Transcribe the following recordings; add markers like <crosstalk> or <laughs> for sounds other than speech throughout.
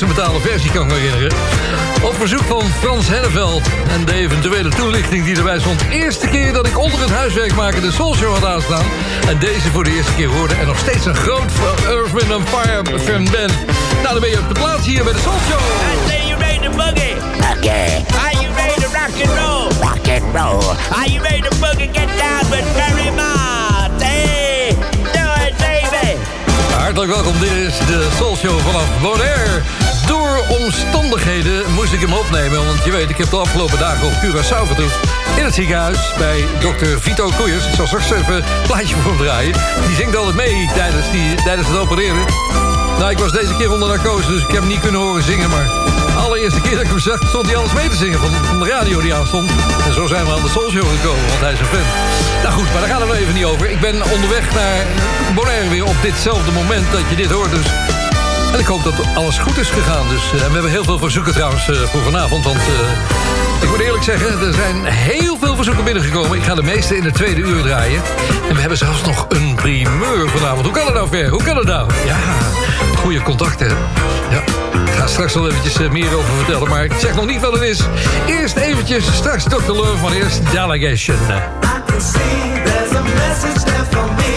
instrumentale versie, kan ik me herinneren. Op verzoek van Frans Henneveld. En de eventuele toelichting die erbij stond. Eerste keer dat ik onder het huiswerk maken de Soul Show had aanstaan. En deze voor de eerste keer hoorde. En nog steeds een groot Earth, Wind Fire fan ben. Nou, dan ben je op de plaats hier bij de Soul Show. Say you ready to boogie? Okay, Are you ready to rock and roll? rock and roll. Are you ready to boogie? Get down with Barry Mott. Hey, do it, baby. Hartelijk welkom, dit is de Soul Show vanaf Bonaire. Door omstandigheden moest ik hem opnemen, want je weet, ik heb de afgelopen dagen op Curaçao vertoefd. In het ziekenhuis bij dokter Vito Koeiers. Ik zal straks even een plaatje voor hem draaien. Die zingt altijd mee tijdens, die, tijdens het opereren. Nou, ik was deze keer onder narcose, dus ik heb hem niet kunnen horen zingen, maar... De allereerste keer dat ik hem zag, stond hij alles mee te zingen van, de radio die aanstond. En zo zijn we aan de Soul gekomen, want hij is een fan. Nou goed, maar daar gaat het even niet over. Ik ben onderweg naar Bonaire weer op ditzelfde moment dat je dit hoort, dus... En ik hoop dat alles goed is gegaan. Dus, eh, we hebben heel veel verzoeken trouwens eh, voor vanavond. Want eh, ik moet eerlijk zeggen, er zijn heel veel verzoeken binnengekomen. Ik ga de meeste in de tweede uur draaien. En we hebben zelfs nog een primeur vanavond. Hoe kan het nou, Ver? Hoe kan het nou? Ja, goede contacten. Ja. Ik ga straks wel eventjes meer over vertellen. Maar ik zeg nog niet wat het is. Eerst eventjes, straks Dr. Love, maar eerst Delegation. I can see there's a message for me.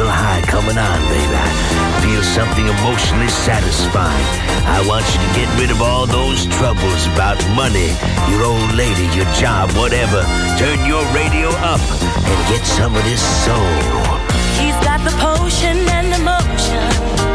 High coming on, baby. Feel something emotionally satisfying. I want you to get rid of all those troubles about money, your old lady, your job, whatever. Turn your radio up and get some of this soul. He's got the potion and the motion.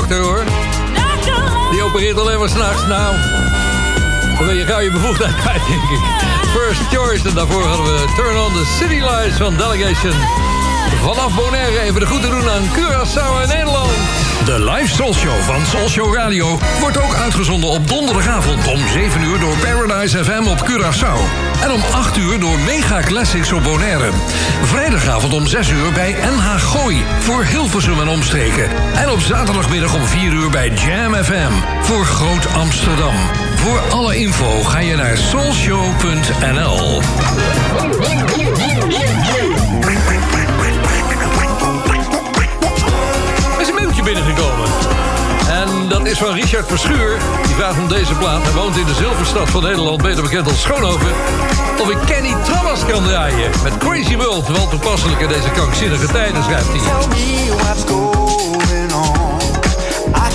Dokter, hoor. Die opereert alleen maar s'nachts. Nou, dan ben je gauw je bevoegdheid <laughs> kwijt, denk ik. First Choice, en daarvoor hadden we Turn on the City Lights van Delegation. Vanaf Bonaire even de groeten doen aan Curaçao en Nederland. De live Soul Show van Soul Show Radio wordt ook uitgezonden op donderdagavond om 7 uur door Paradise FM op Curaçao. En om 8 uur door Mega Classics op Bonaire. Vrijdagavond om 6 uur bij NH Gooi voor Hilversum en omstreken. En op zaterdagmiddag om 4 uur bij Jam FM voor Groot Amsterdam. Voor alle info ga je naar soulshow.nl. Binnengekomen. En dat is van Richard Verschuur. Die vraagt om deze plaat. Hij woont in de zilverstad van Nederland, beter bekend als Schoonhoven. Of ik Kenny Thomas kan draaien. Met Crazy World, wel toepasselijk in deze krankzinnige tijden, schrijft hij. What's going on. I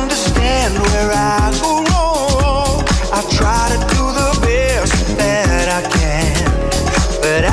understand where I go wrong. I try to do the best that I can. But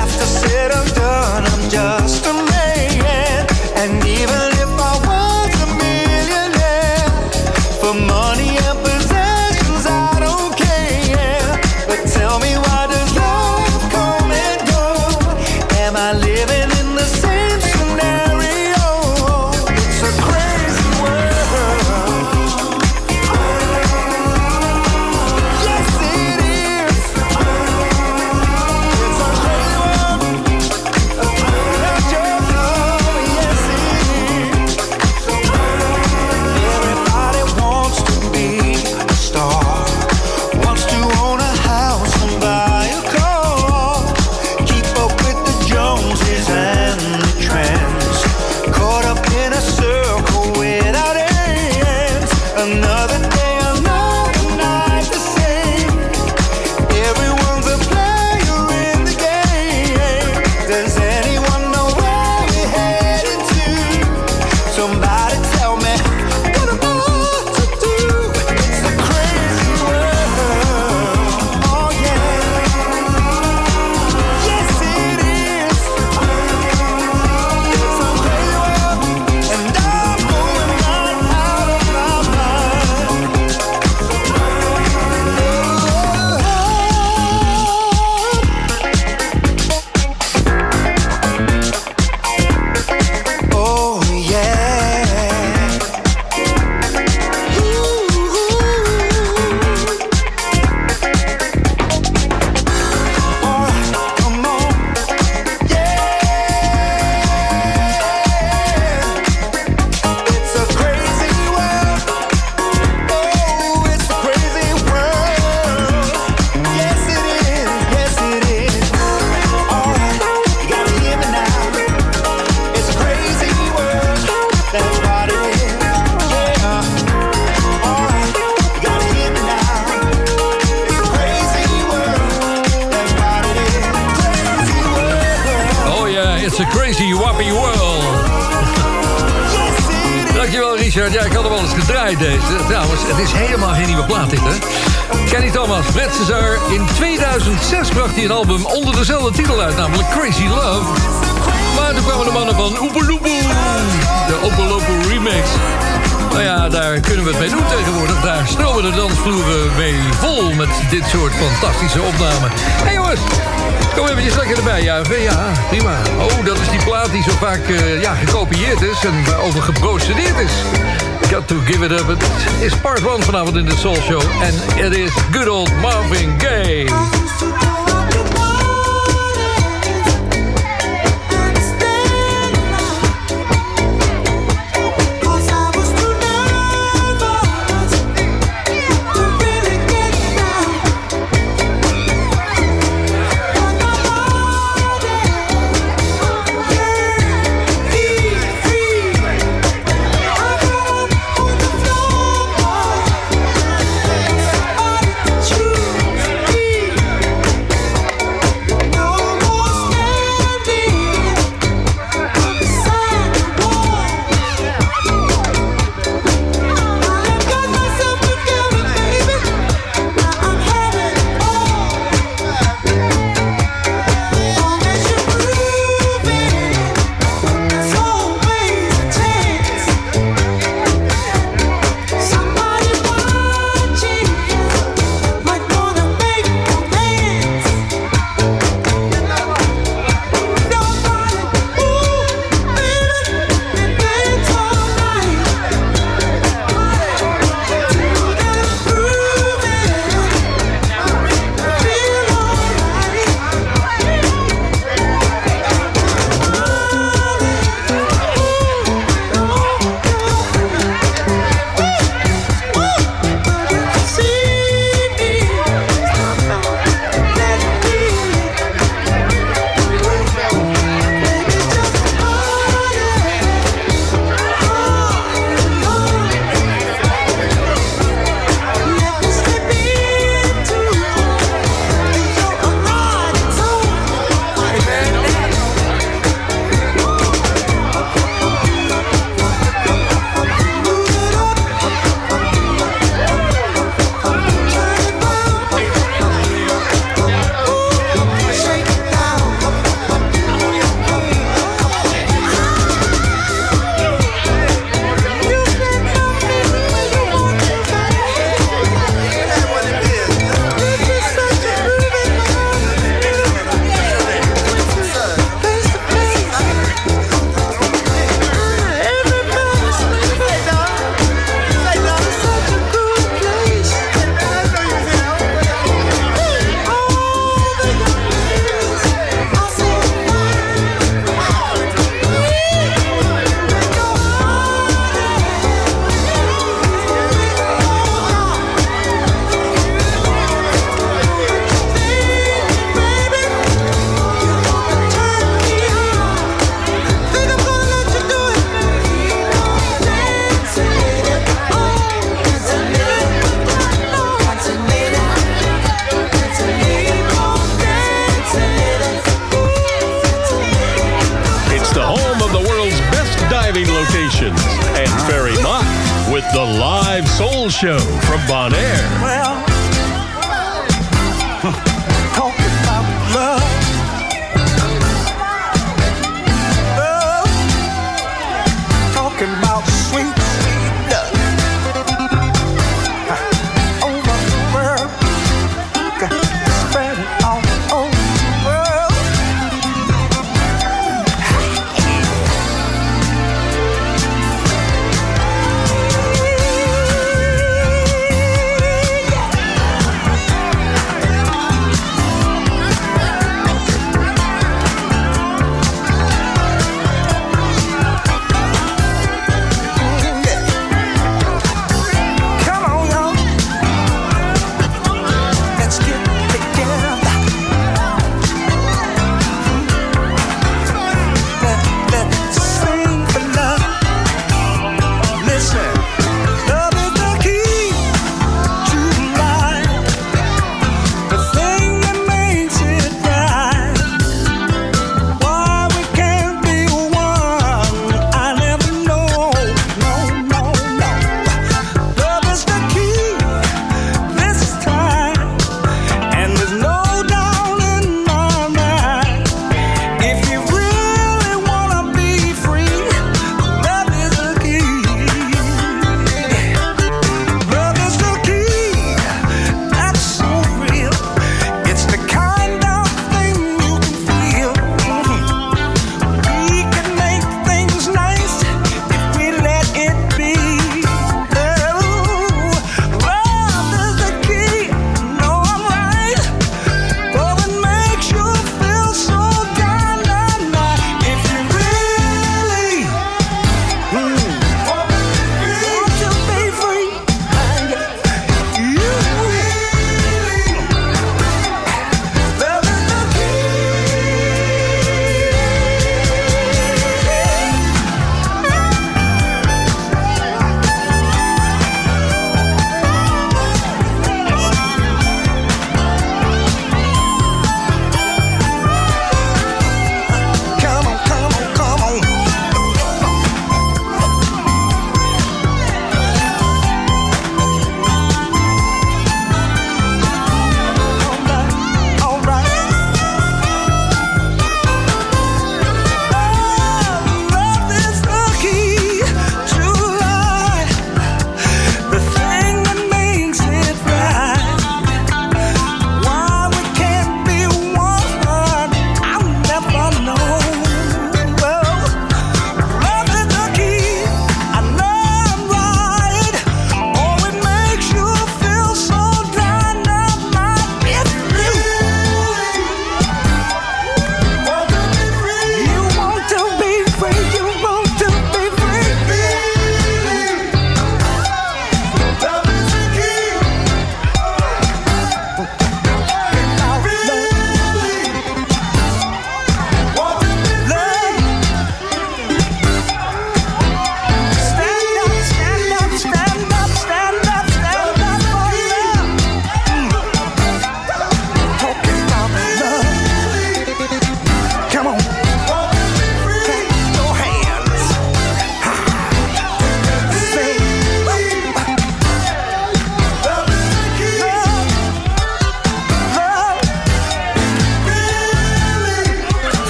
2006 bracht hij een album onder dezelfde titel uit, namelijk Crazy Love. Maar toen kwamen de mannen van Oepeloepoe. De Oepeloepoe remix. Nou ja, daar kunnen we het mee doen tegenwoordig. Daar stromen de dansvloeren mee vol met dit soort fantastische opnamen. Hey jongens, kom eventjes lekker erbij juichen. Ja, prima. Oh, dat is die plaat die zo vaak eh, ja, gekopieerd is en waarover geprocedeerd is. Got to give it up. Het is part 1 vanavond in de Soul Show. En het is good old Marvin Gaye.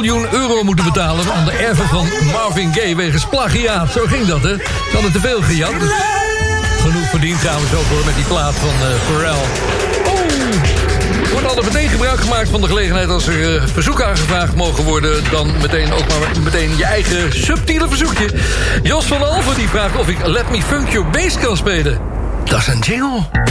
Miljoen euro moeten betalen... aan de erven van Marvin Gaye wegens plagiaat. Zo ging dat, hè? Ze hadden te veel gejat. Genoeg verdiend trouwens ook hoor, met die plaat van eh, Pharrell. Oeh, wordt altijd meteen gebruik gemaakt van de gelegenheid... als er eh, verzoeken aangevraagd mogen worden... dan meteen ook maar meteen je eigen subtiele verzoekje. Jos van Alven die vraagt of ik Let Me Funk Your Bass kan spelen. Dat is een jingle.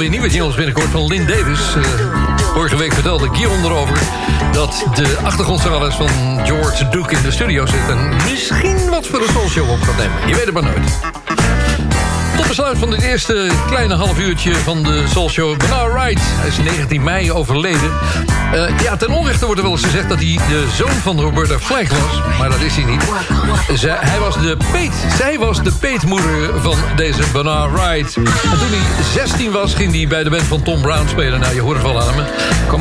We verwachten wel weer nieuwe jingles binnenkort van Lynn Davis. Eh, vorige week vertelde Guillaume erover... dat de achtergrondzangeres van George Duke in de studio zit... en misschien wat voor de Soul Show op gaat nemen. Je weet het maar nooit. Tot besluit van dit eerste kleine half uurtje van de Soul Show. Bernard Wright, is 19 mei overleden. Eh, ja, ten onrechte wordt er wel eens gezegd dat hij de zoon van Roberta Flack was. Maar dat is hij niet. Zij, hij was de peet, zij was de peetmoeder van deze Bernard Wright. En toen hij 16 was, ging hij bij de band van Tom Brown spelen. Nou, je hoort het wel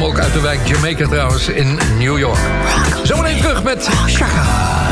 ook uit de wijk Jamaica trouwens in New York. Zometeen terug met Shaka.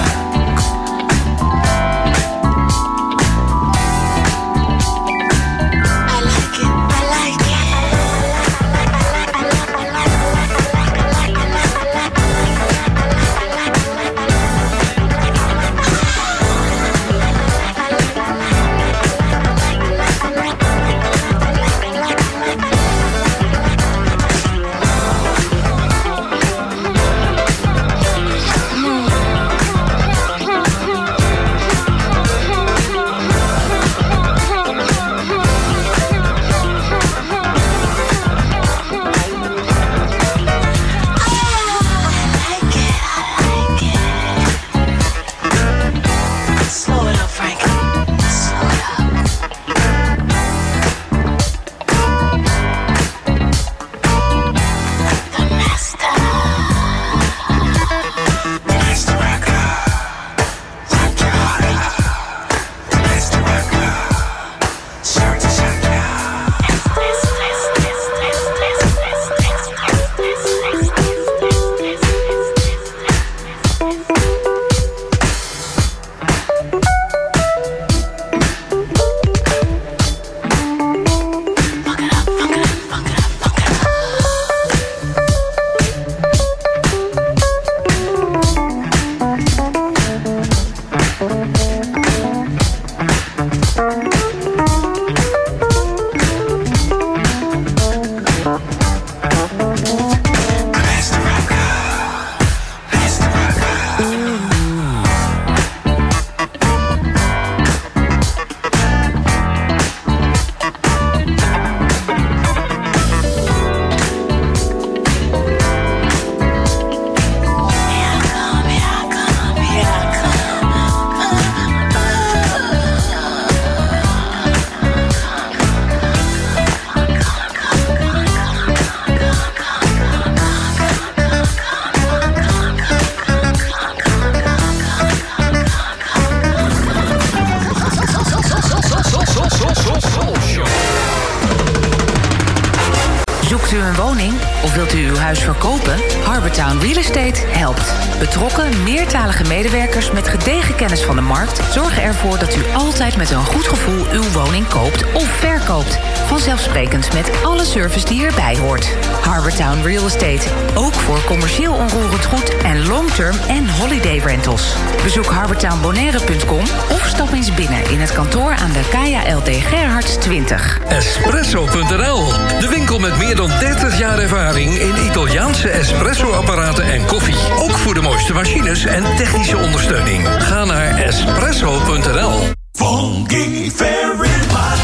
Zoekt u een woning of wilt u uw huis verkopen? Harbortown Real Estate helpt. Betrokken, meertalige medewerkers met gedegen kennis van de markt... zorgen ervoor dat u altijd met een goed gevoel uw woning koopt of verkoopt. Vanzelfsprekend met alle service die erbij hoort. Harbortown Real Estate. Ook voor commercieel onroerend goed en long-term en holiday rentals. Bezoek harbortownbonaire.com of stap eens binnen in het kantoor aan de Kaya LD Gerhards 20. Espresso.nl, de winkel winkel met meer dan 30 jaar ervaring in Italiaanse espresso-apparaten en koffie. Ook voor de mooiste machines en technische ondersteuning. Ga naar espresso.nl. Funky very hot.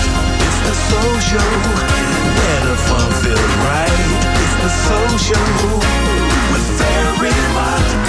It's the soul show. Where fun feels right. It's the soul show. With very hot.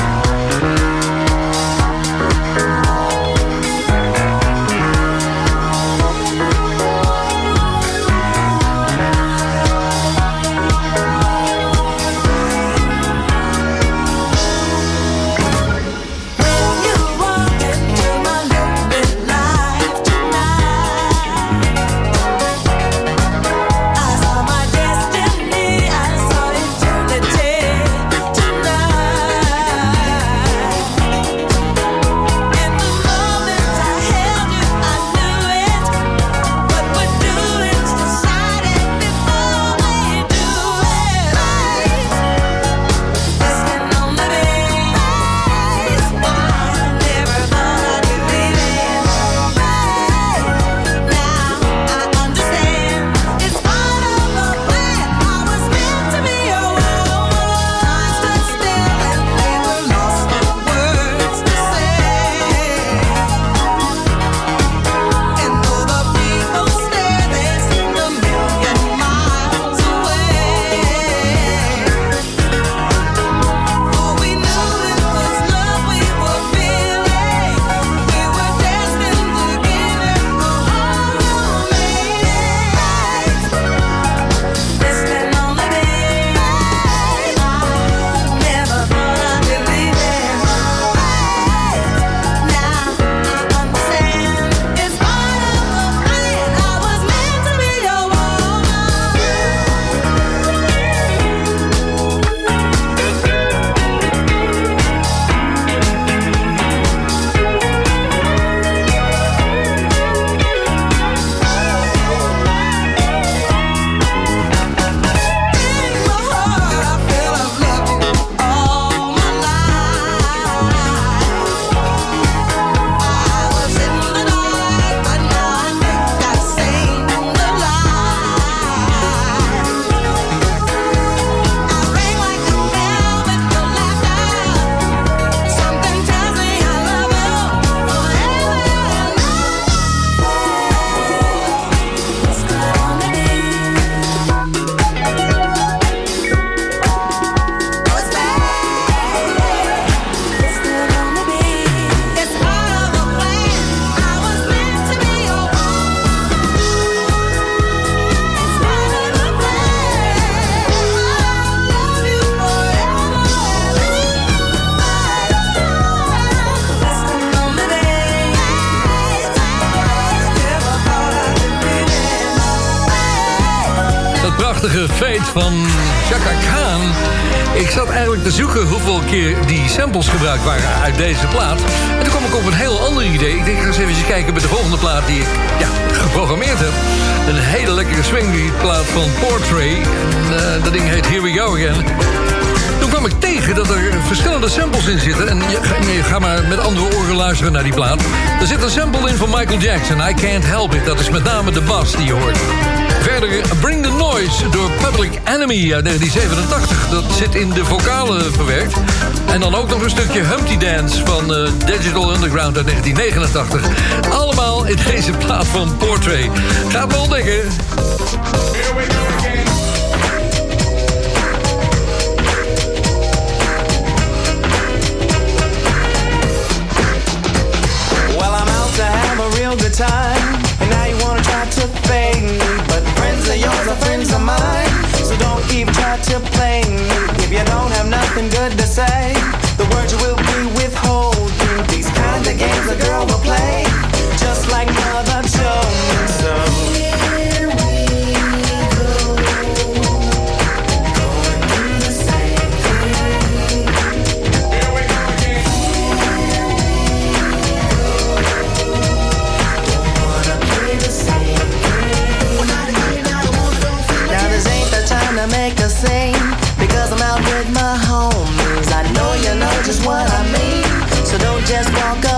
Prachtige feit van Chaka Khan. Ik zat eigenlijk te zoeken hoeveel keer die samples gebruikt waren uit deze plaat. En toen kwam ik op een heel ander idee. Ik denk, ga eens even kijken bij de volgende plaat die ik ja, geprogrammeerd heb. Een hele lekkere swingbeat plaat van Portrait. En, eh, dat ding heet Here We Go Again. Toen kwam ik tegen dat er verschillende samples in zitten. En je ga maar met andere oren luisteren naar die plaat. Er zit een sample in van Michael Jackson. I Can't Help It. Dat is met name de bas die je hoort. Verder Bring the Noise door Public Enemy uit 1987. Dat zit in de vocalen verwerkt. En dan ook nog een stukje Humpty Dance van eh, Digital Underground uit 1989. Allemaal in deze plaat van Portrait. Gaat wel ontdekken. Well, I'm out to have a real time. And now you wanna try to fake me. Friends of yours are friends of mine. So don't even try to play me. If you don't have nothing good to say, the words you will be withholding. These kind of games a girl will play. Just like Mother me so. Just what I mean. So don't just walk up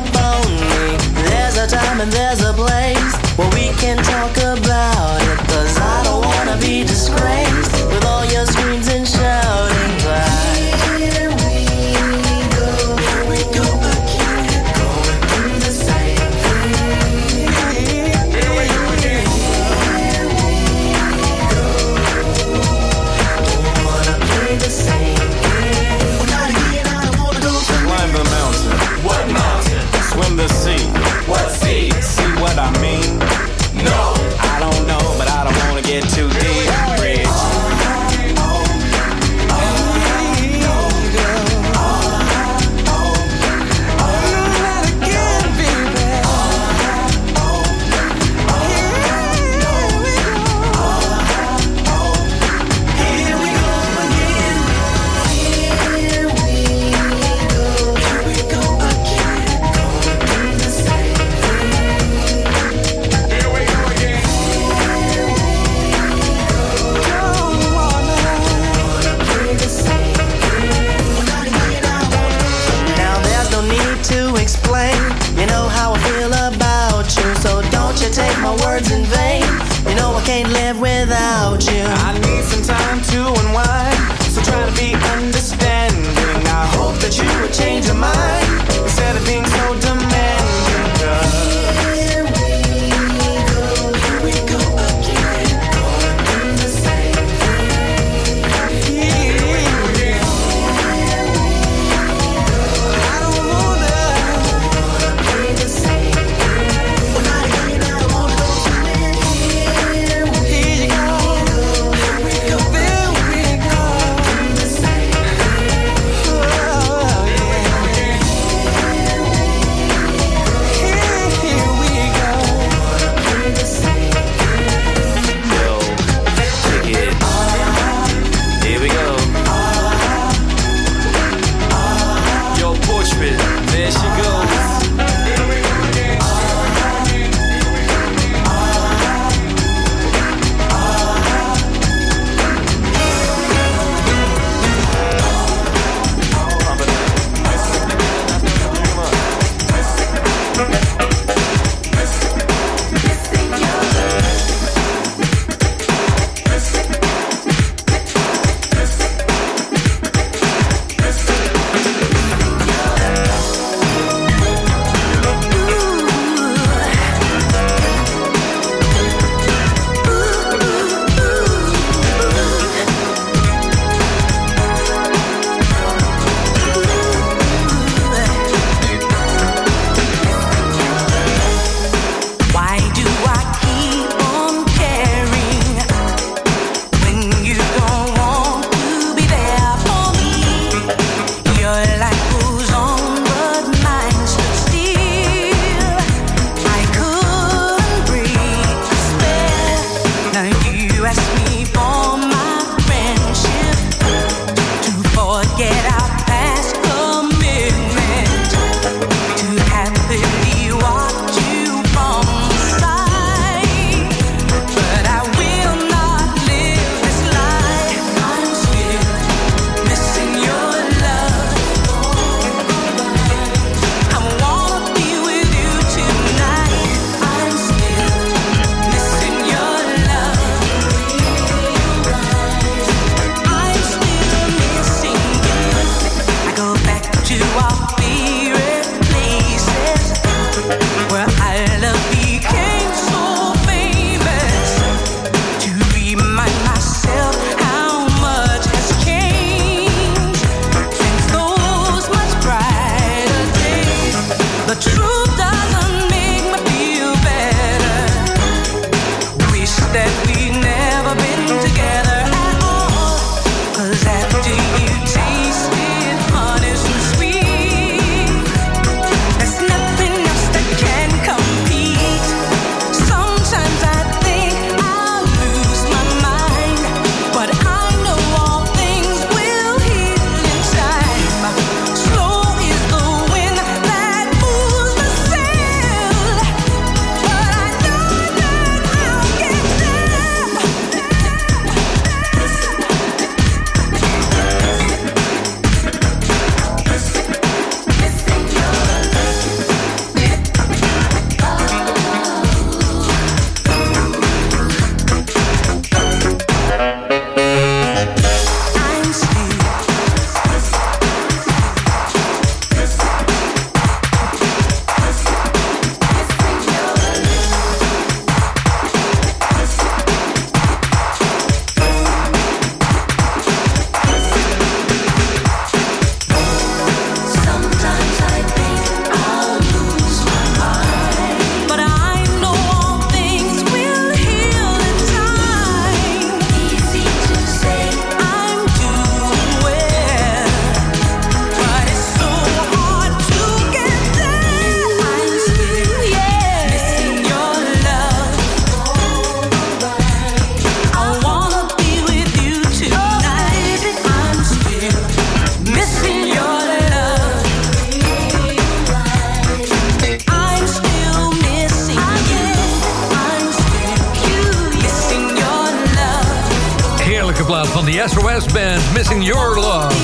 Your Love.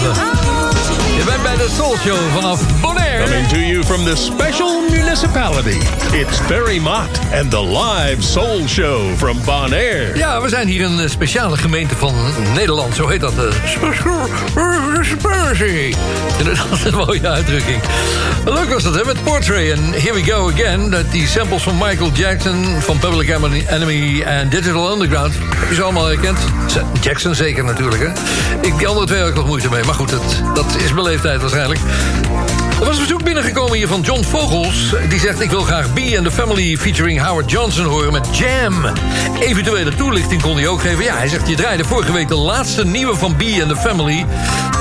Je bent bij de Soul Show vanaf Bonaire. Coming to you from the special municipality. It's Barry Mott and the live soul show from Bonaire. Ja, we zijn hier een eh, speciale gemeente van Nederland. Zo heet dat. eh, Spursy. Dat is een mooie uitdrukking. Leuk was dat, hè? Met Portrait en Here We Go Again. Dat die samples van Michael Jackson, van Public Enemy en Digital Underground. Heb je ze allemaal herkend? Jackson zeker natuurlijk, hè? Ik, die andere twee wat moeite mee. Maar goed, dat, dat is mijn leeftijd waarschijnlijk. Er was een verzoek binnengekomen hier van John Vogels. Die zegt, ik wil graag B and the Family featuring Howard Johnson horen met Jam. Eventuele toelichting kon hij ook geven. Ja, hij zegt, je draaide vorige week de laatste nieuwe van B and the Family.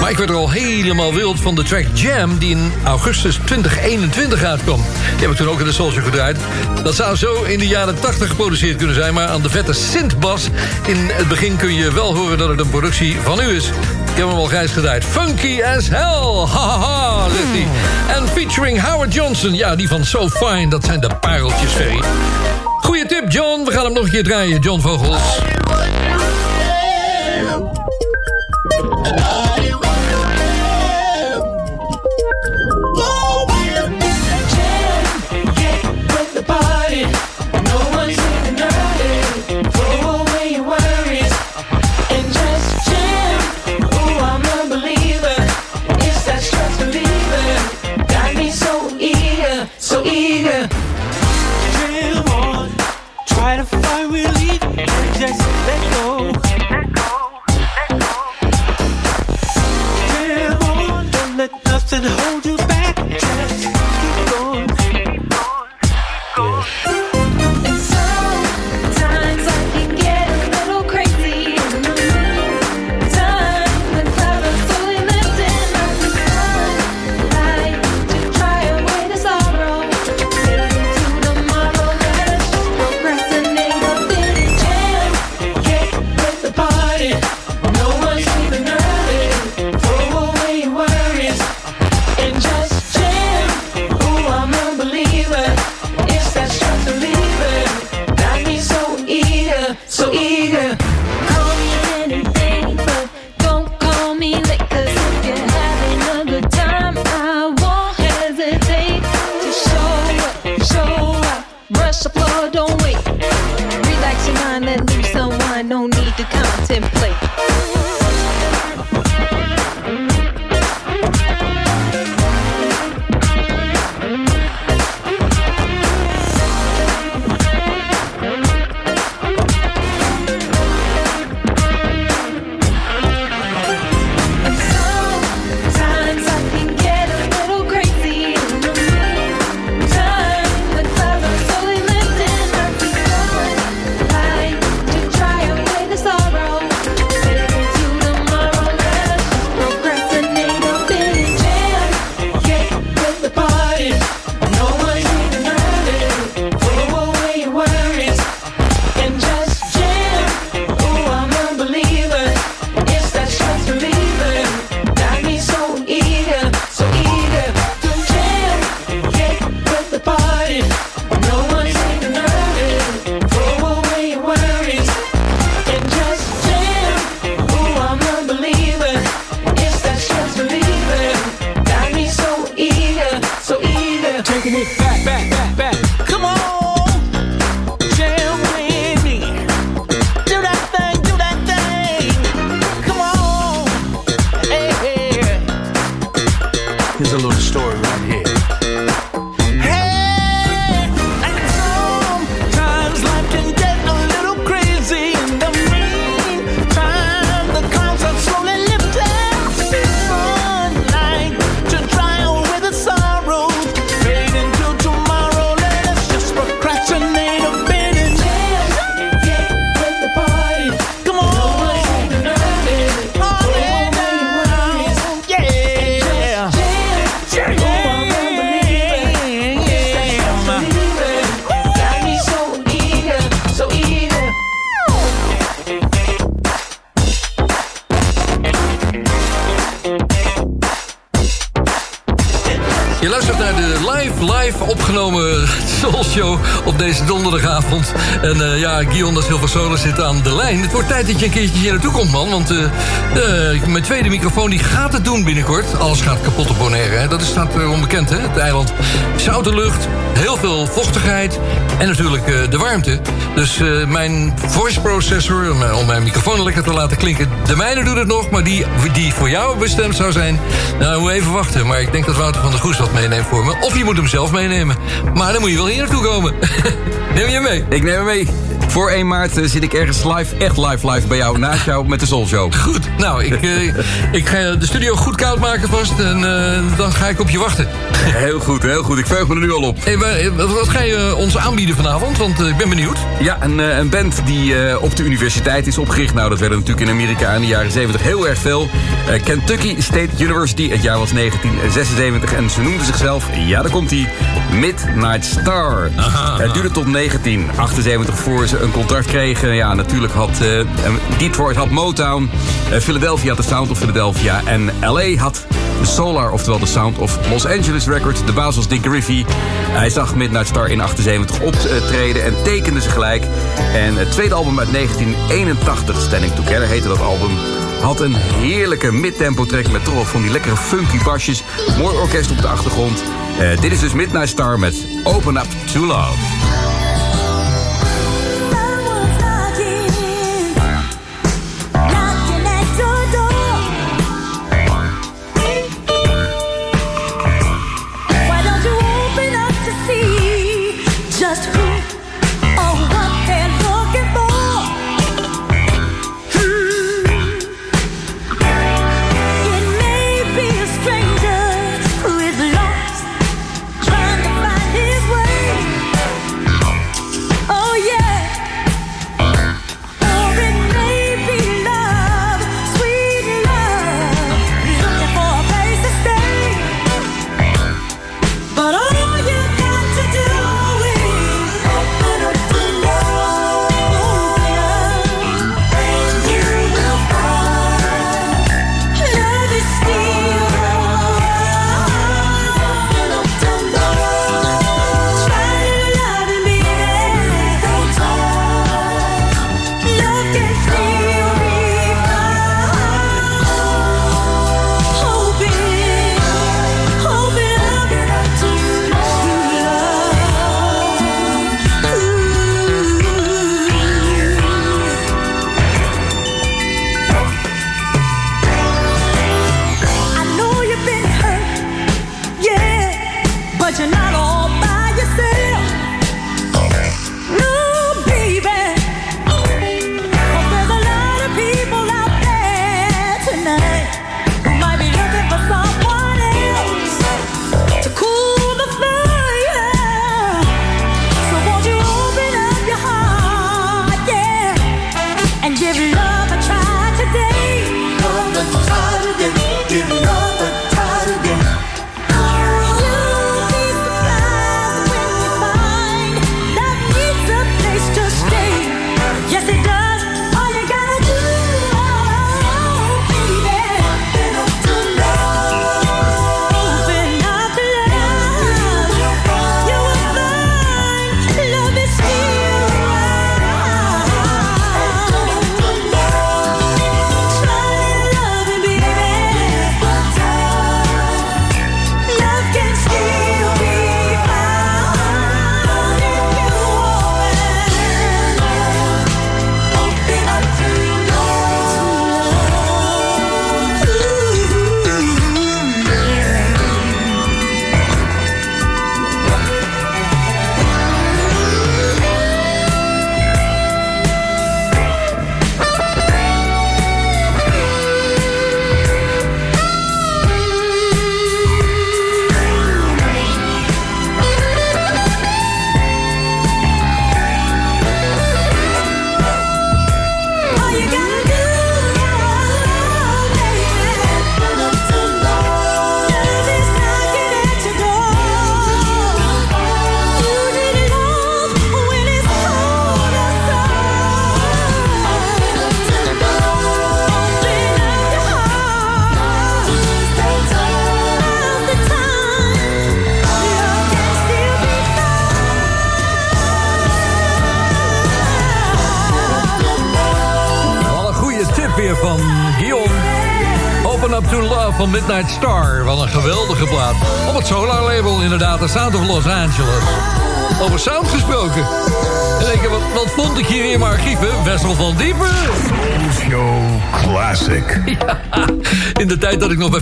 Maar ik werd er al helemaal wild van de track Jam... die in augustus 2021 uitkwam. Die heb ik toen ook in de Soulshow gedraaid. Dat zou zo in de jaren 80 geproduceerd kunnen zijn... maar aan de vette synthbas in het begin kun je wel horen... dat het een productie van u is. Ik heb hem al grijs gedraaid. Funky as hell. Ha ha ha, zegt hij. En featuring Howard Johnson. Ja, die van So Fine. Dat zijn de pareltjes, Ferry. Goeie tip, John. We gaan hem nog een keer draaien, John Vogels. Guillaume da zit aan de lijn. Het wordt tijd dat je een keertje hier naartoe komt, man. Want eh, eh, mijn tweede microfoon die gaat het doen binnenkort. Alles gaat kapot op Bonaire, hè. Dat is, staat eh, onbekend, hè, het eiland. Zoute lucht, heel veel vochtigheid en natuurlijk de warmte. Dus mijn voice processor, om, mijn microfoon lekker te laten klinken... de mijne doet het nog, maar die, die voor jou bestemd zou zijn... nou, moet even wachten. Maar ik denk dat Wouter van der Goes wat meeneemt voor me. Of je moet hem zelf meenemen. Maar dan moet je wel hier naartoe komen. <laughs> Neem je mee? Ik neem hem mee. Voor 1 maart eh, zit ik ergens live, echt live, live bij jou, naast jou met de Soul Show. Goed, nou, ik, eh, <laughs> ik ga de studio goed koud maken vast en eh, dan ga ik op je wachten. Heel goed, heel goed. Ik verheug me er nu al op. Hey, wat wat ga je ons aanbieden vanavond? Want ik ben benieuwd. Ja, een, een band die op de universiteit is opgericht. Nou, dat werden natuurlijk in Amerika in de jaren 70 heel erg veel. Kentucky State University, het jaar was 1976. En ze noemden zichzelf, ja, daar komt hij, Midnight Star. Het duurde tot 1978 voor ze een contract kregen. Ja, natuurlijk had eh, Detroit had Motown. eh, Philadelphia had de Sound of Philadelphia. En LA had de Solar, oftewel de Sound of Los Angeles Records. De baas was Dick Griffey. Hij zag Midnight Star in 78 optreden en tekende ze gelijk. En het tweede album uit 1981, Standing Together heette dat album... had een heerlijke midtempo track met toch van die lekkere funky basjes. Mooi orkest op de achtergrond. Eh, dit is dus Midnight Star met Open Up to Love.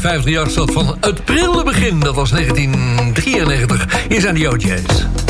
bij 538 zat van het prille begin. Dat was 1993. Hier zijn de OJ's.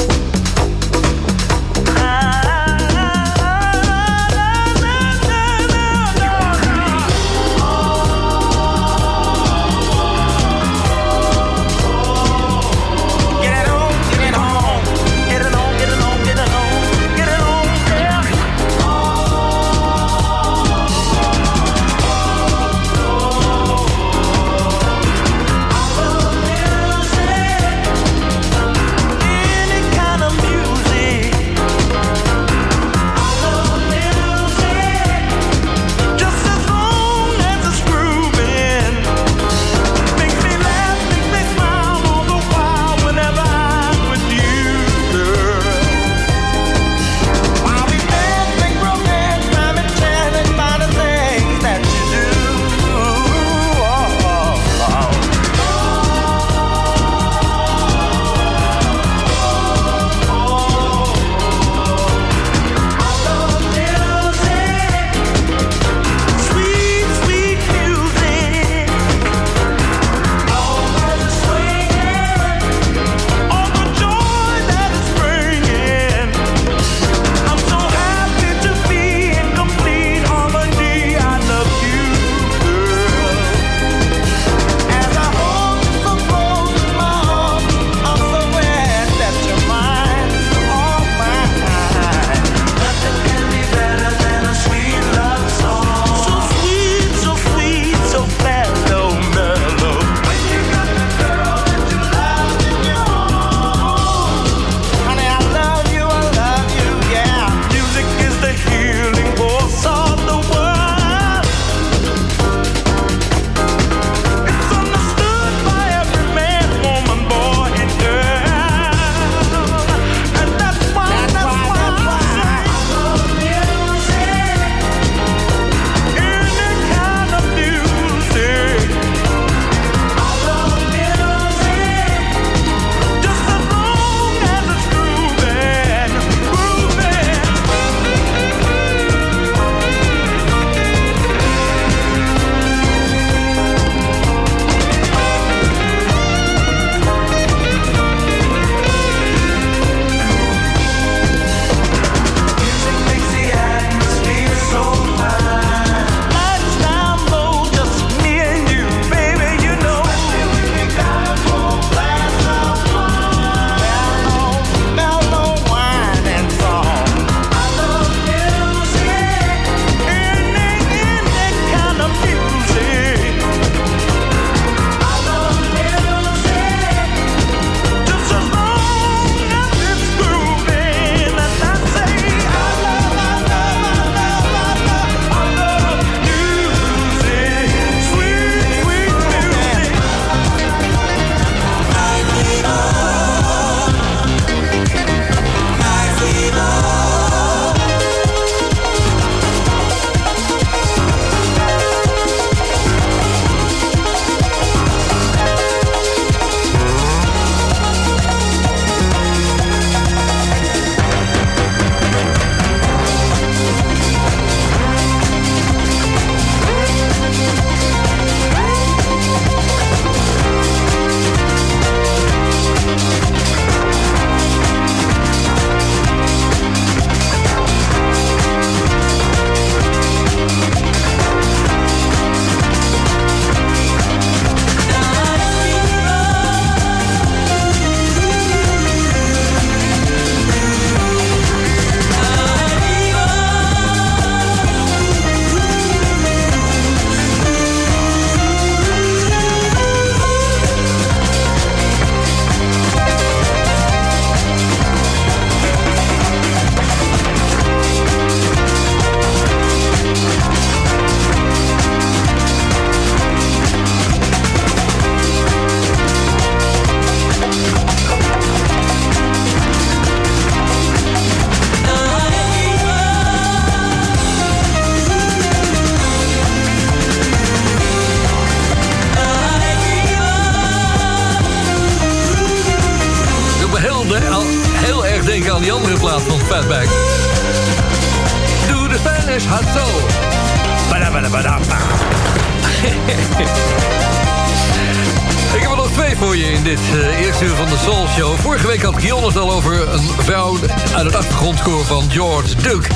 van George Duke.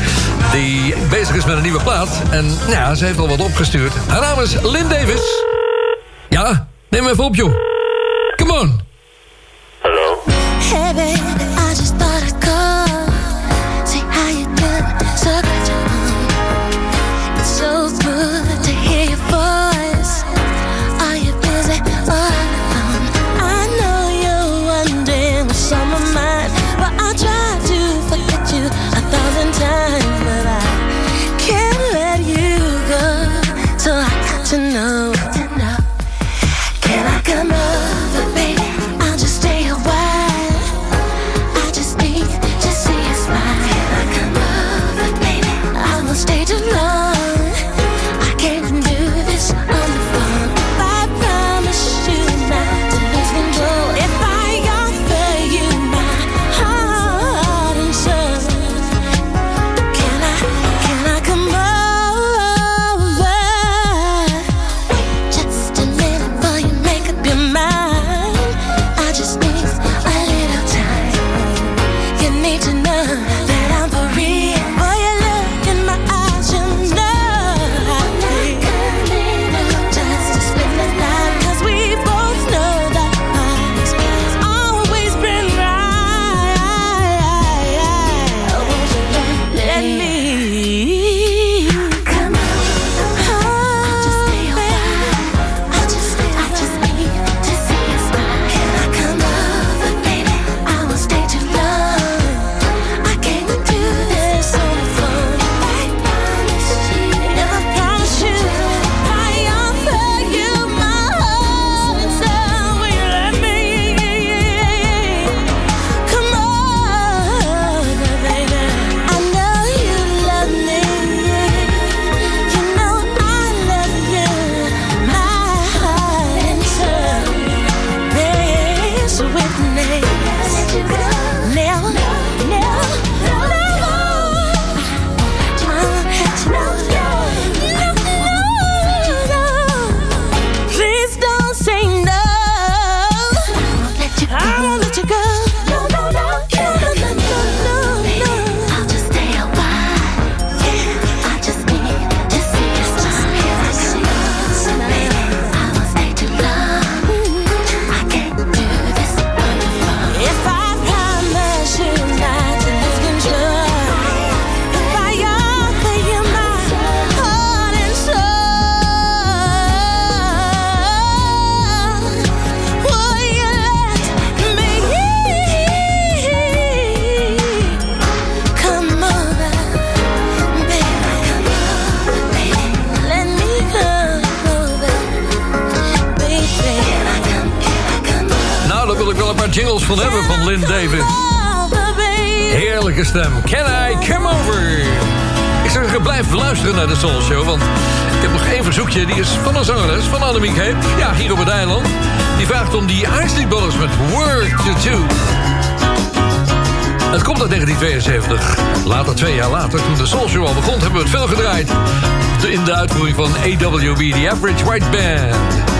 Die bezig is met een nieuwe plaat. En nou ja, ze heeft al wat opgestuurd. Haar naam is Lynn Davis. Ja, neem even op, joh. jingles van hebben van Lynn David. Heerlijke stem. Can I come over? Ik zou blijf luisteren naar de Soul Show, want ik heb nog één verzoekje. Die is van een zangeres, van Annemiek Heep. Ja, hier op het eiland. Die vraagt om die Isley ballers met Work to Do. Het komt uit 1972. Later, twee jaar later, toen de Soul Show al begon... hebben we het veel gedraaid. In de uitvoering van AWB, The Average White Band.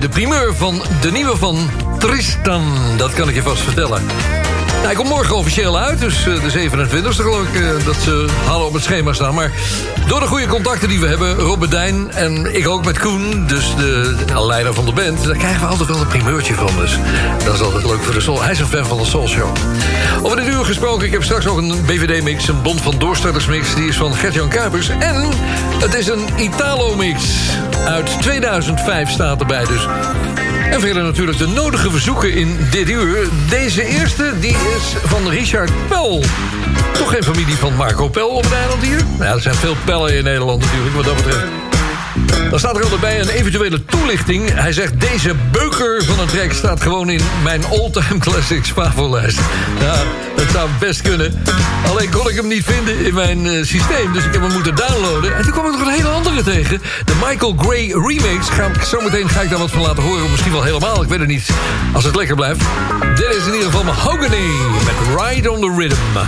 De primeur van de nieuwe van Tristan. Dat kan ik je vast vertellen. Hij komt morgen officieel uit, dus eh, de 27e geloof ik eh, dat ze hadden op het schema staan. Maar door de goede contacten die we hebben, Robert Dijn en ik ook met Koen, dus de, de leider van de band, daar krijgen we altijd wel een primeurtje van. Dus dat is altijd leuk voor de Soul. Hij is een fan van de Soul Show. Over dit uur gesproken, ik heb straks nog een BVD-mix, een Bond van Doorstarters-mix. Die is van Gert-Jan Kuipers. En het is een Italo-mix. Uit 2005 staat erbij dus. En verder natuurlijk de nodige verzoeken in dit uur. Deze eerste, die is van Richard Pel. Toch geen familie van Marco Pel op het eiland hier? Nou, er zijn veel pellen in Nederland natuurlijk, wat dat betreft. Dan staat er altijd bij een eventuele toelichting. Hij zegt, deze beuker van een track staat gewoon in mijn all-time <laughs> classics favolijst. Ja, dat zou best kunnen. Alleen kon ik hem niet vinden in mijn eh, systeem, dus ik heb hem moeten downloaden. En toen kwam ik nog een hele andere tegen. De Michael Gray remakes. Ga zometeen ga ik daar wat van laten horen, of misschien wel helemaal, ik weet het niet. Als het lekker blijft. Dit is in ieder geval Mahogany met Ride on the Rhythm.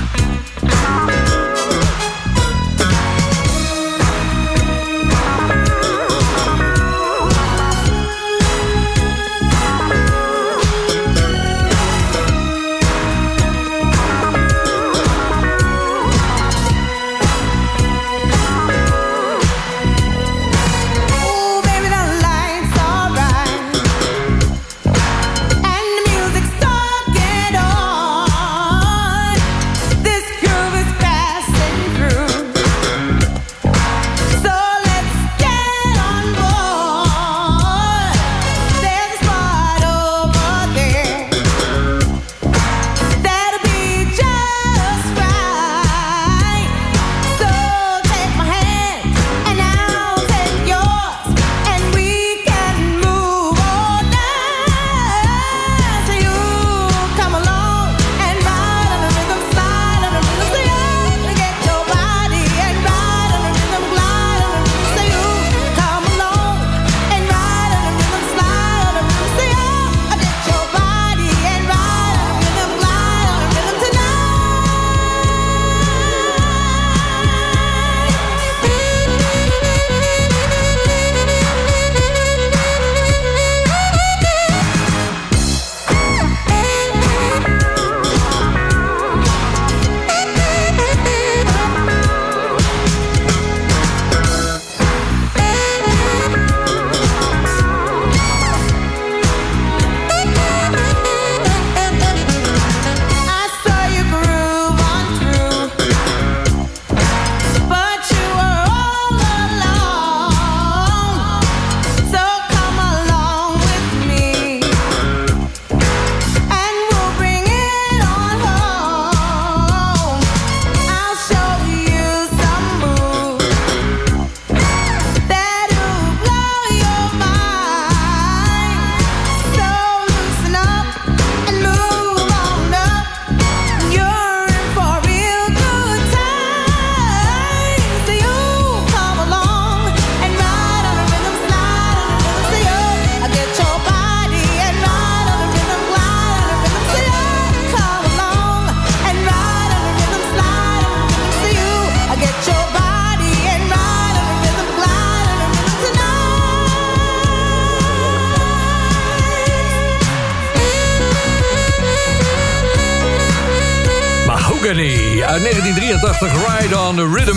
Uit 1983, Ride on the Rhythm.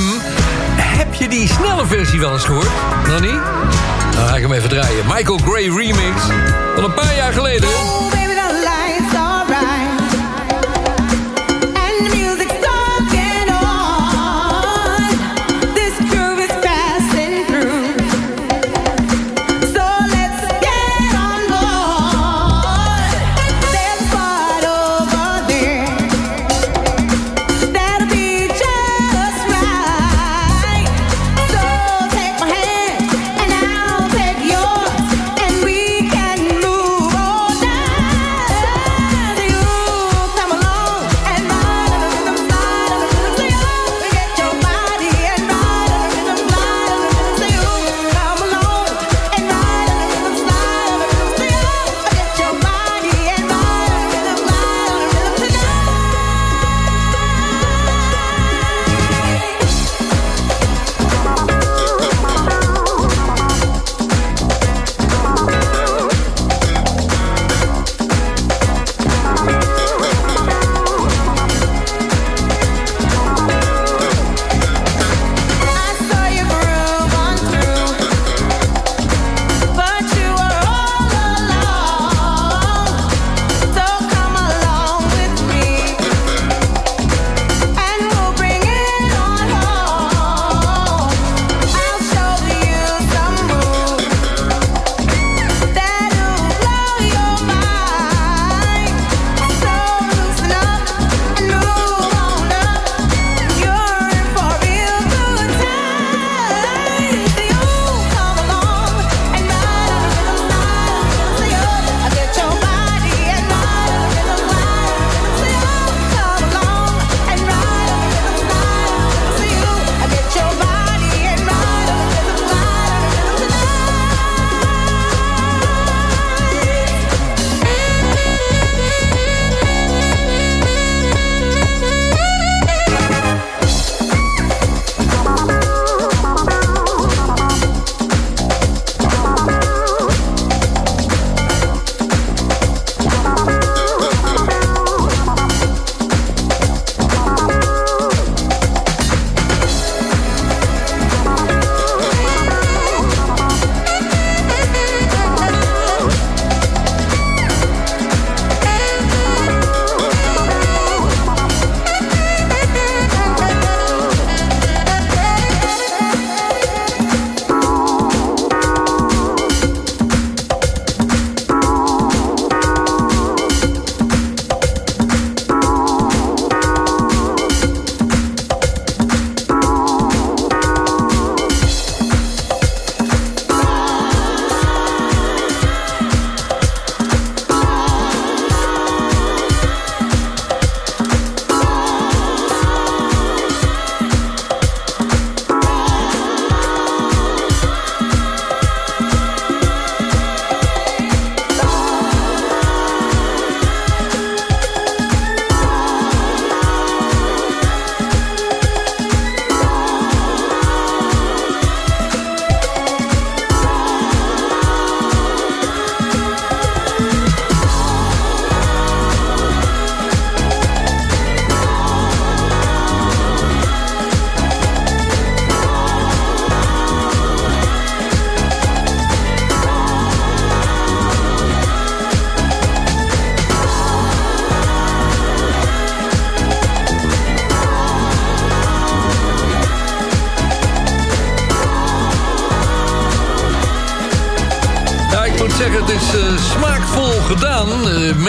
Heb je die snelle versie wel eens gehoord? Nog? Dan ga ik hem even draaien. Michael Gray remix van een paar jaar geleden.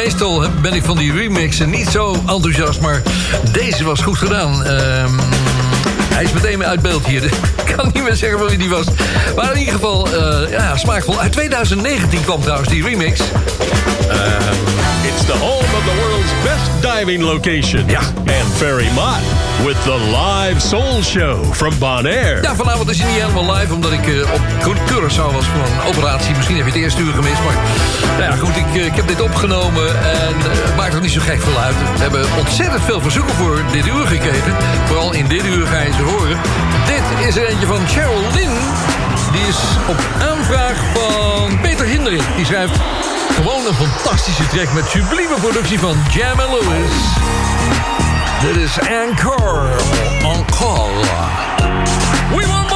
Meestal ben ik van die remixen niet zo enthousiast, maar deze was goed gedaan. Ehm, hij is meteen uit beeld hier. <laughs> Ik kan niet meer zeggen van wie die was. Maar in ieder geval, eh, ja, smaakvol. Uit 2019 kwam trouwens die remix. It's the home of the world's best diving location. Ja. And Ferry Mott with the live soul show from Bonaire. Ja, vanavond is hij niet helemaal live, omdat ik eh, op Cur- Curaçao was voor een operatie. Misschien heb je het eerste uur gemist, maar nou ja, goed, ik, eh, ik heb dit opgenomen en het maakt er niet zo gek veel uit. We hebben ontzettend veel verzoeken voor dit uur gekregen. Vooral in dit uur ga je ze horen. Dit is er eentje van Cheryl Lynn. Die is op aanvraag van Peter Hindering. Die schrijft gewoon een fantastische track met sublieme productie van Jam Lewis. Dit is Encore. Encore. We want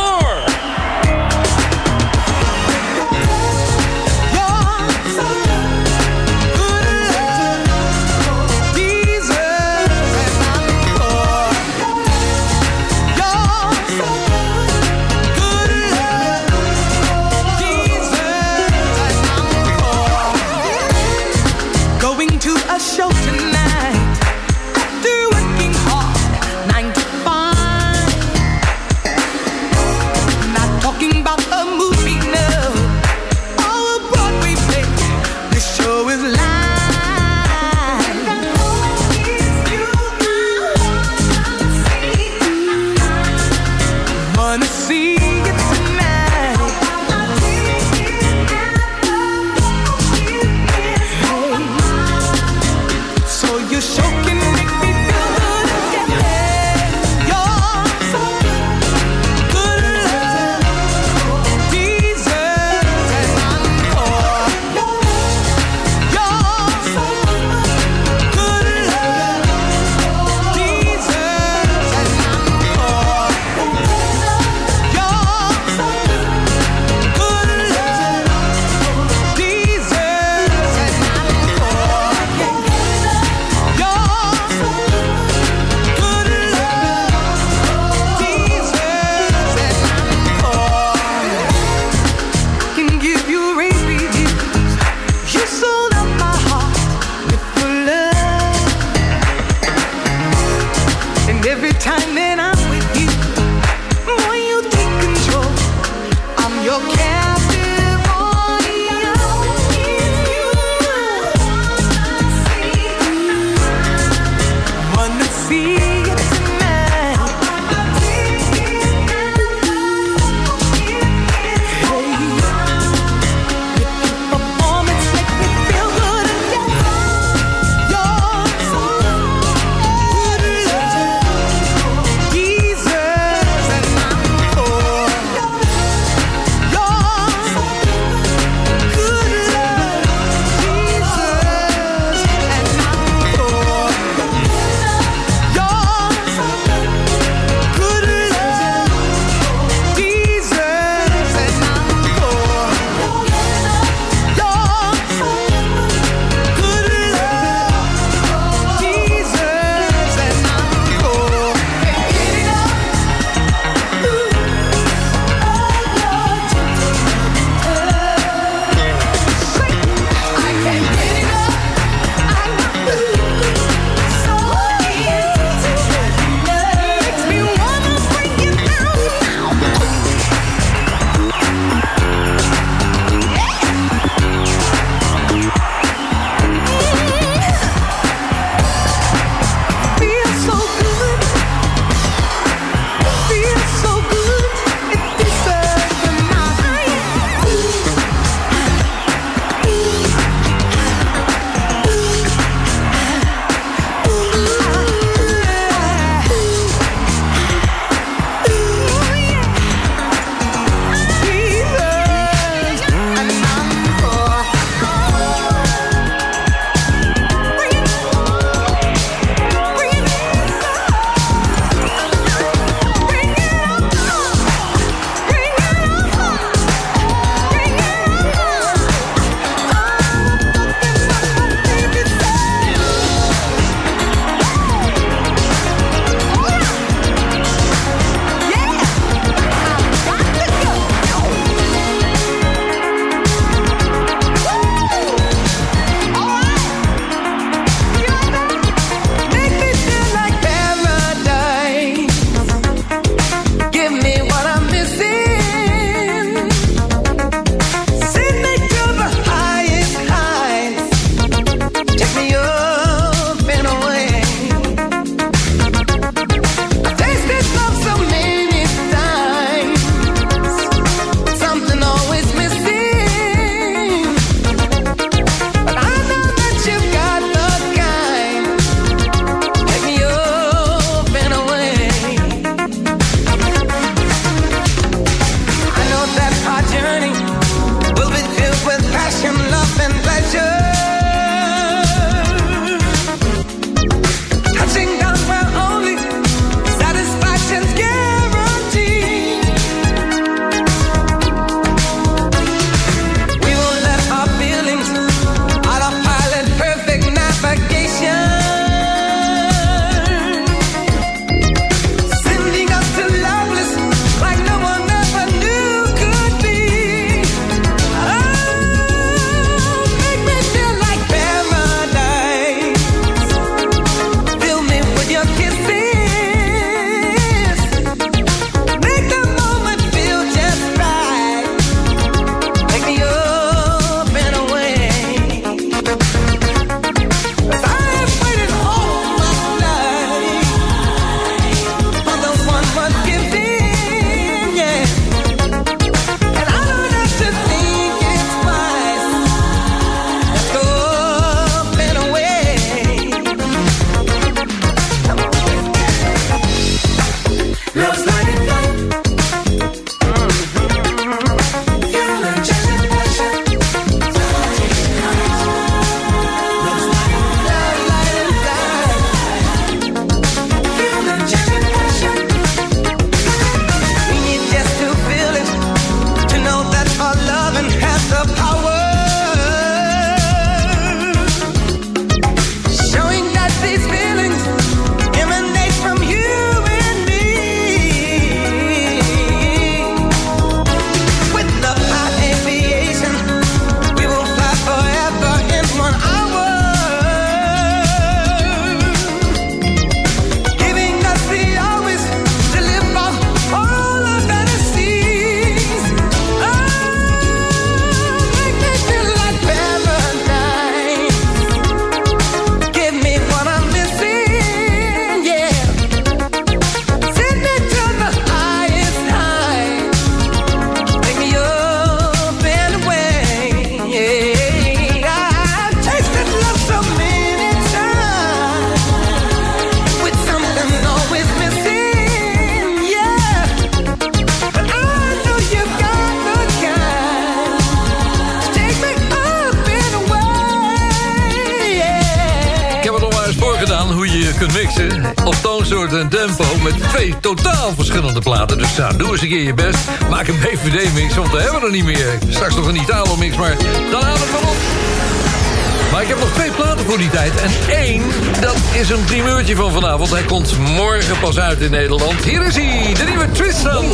uit in Nederland. Hier is hij, de nieuwe Tristan.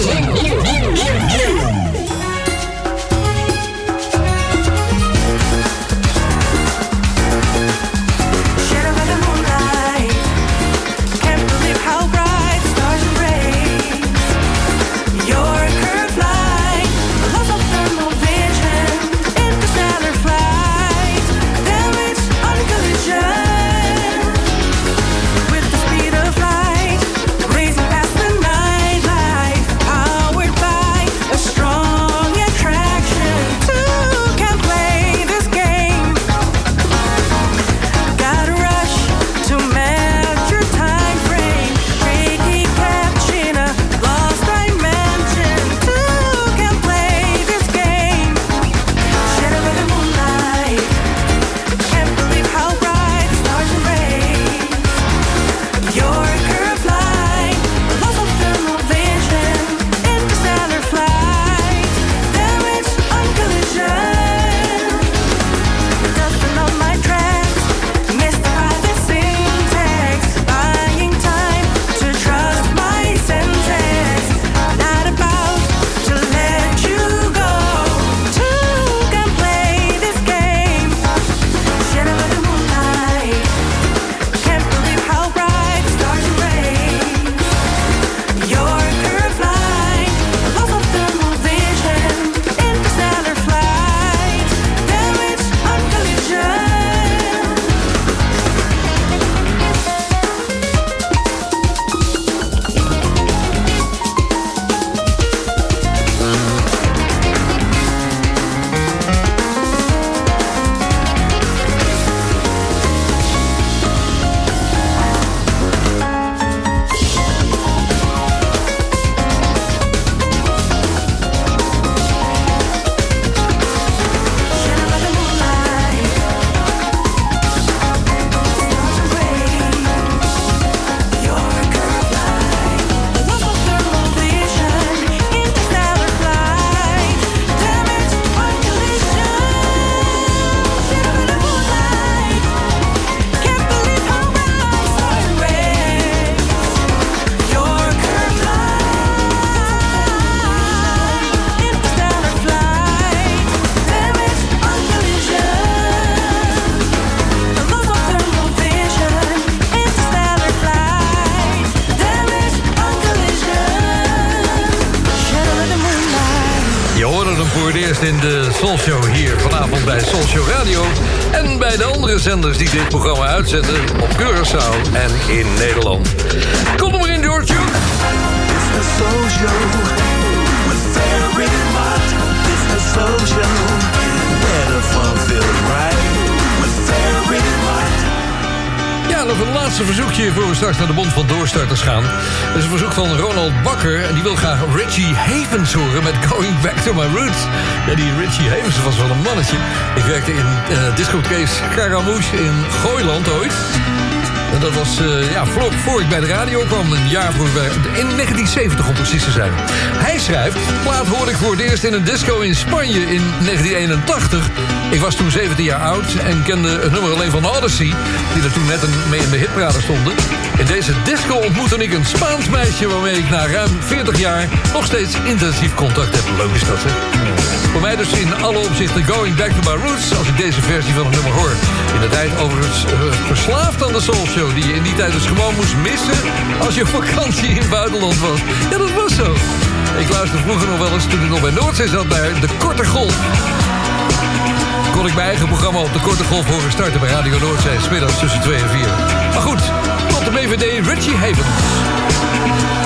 Zenders die dit programma uitzenden op Curaçao en in Nederland. Straks naar de Bond van Doorstarters gaan. Dat is een verzoek van Ronald Bakker. En die wil graag Richie Havens horen met Going Back to My Roots. Ja, die Richie Havens was wel een mannetje. Ik werkte in uh, discotheek Scaramouche in Gooiland ooit. En dat was eh, ja, voor ik bij de radio kwam, een jaar voor in 1970 om precies te zijn. Hij schrijft, plaat hoorde ik voor het eerst in een disco in Spanje in 1981. Ik was toen 17 jaar oud en kende het nummer alleen van Odyssey... die er toen net een, mee in de hitparade stonden. In deze disco ontmoette ik een Spaans meisje... waarmee ik na ruim 40 jaar nog steeds intensief contact heb. Leuk is dat, hè? Voor mij dus in alle opzichten Going Back to My Roots... als ik deze versie van het nummer hoor. In de tijd overigens uh, verslaafd aan de Soul Show... die je in die tijd dus gewoon moest missen... als je vakantie in het buitenland was. Ja, dat was zo. Ik luisterde vroeger nog wel eens, toen ik nog bij Noordzee zat... naar de Korte Golf. Kon ik mijn eigen programma op de Korte Golf horen starten... bij Radio Noordzee, smiddags tussen 2 en 4. Maar goed, tot de BVD Richie Havens.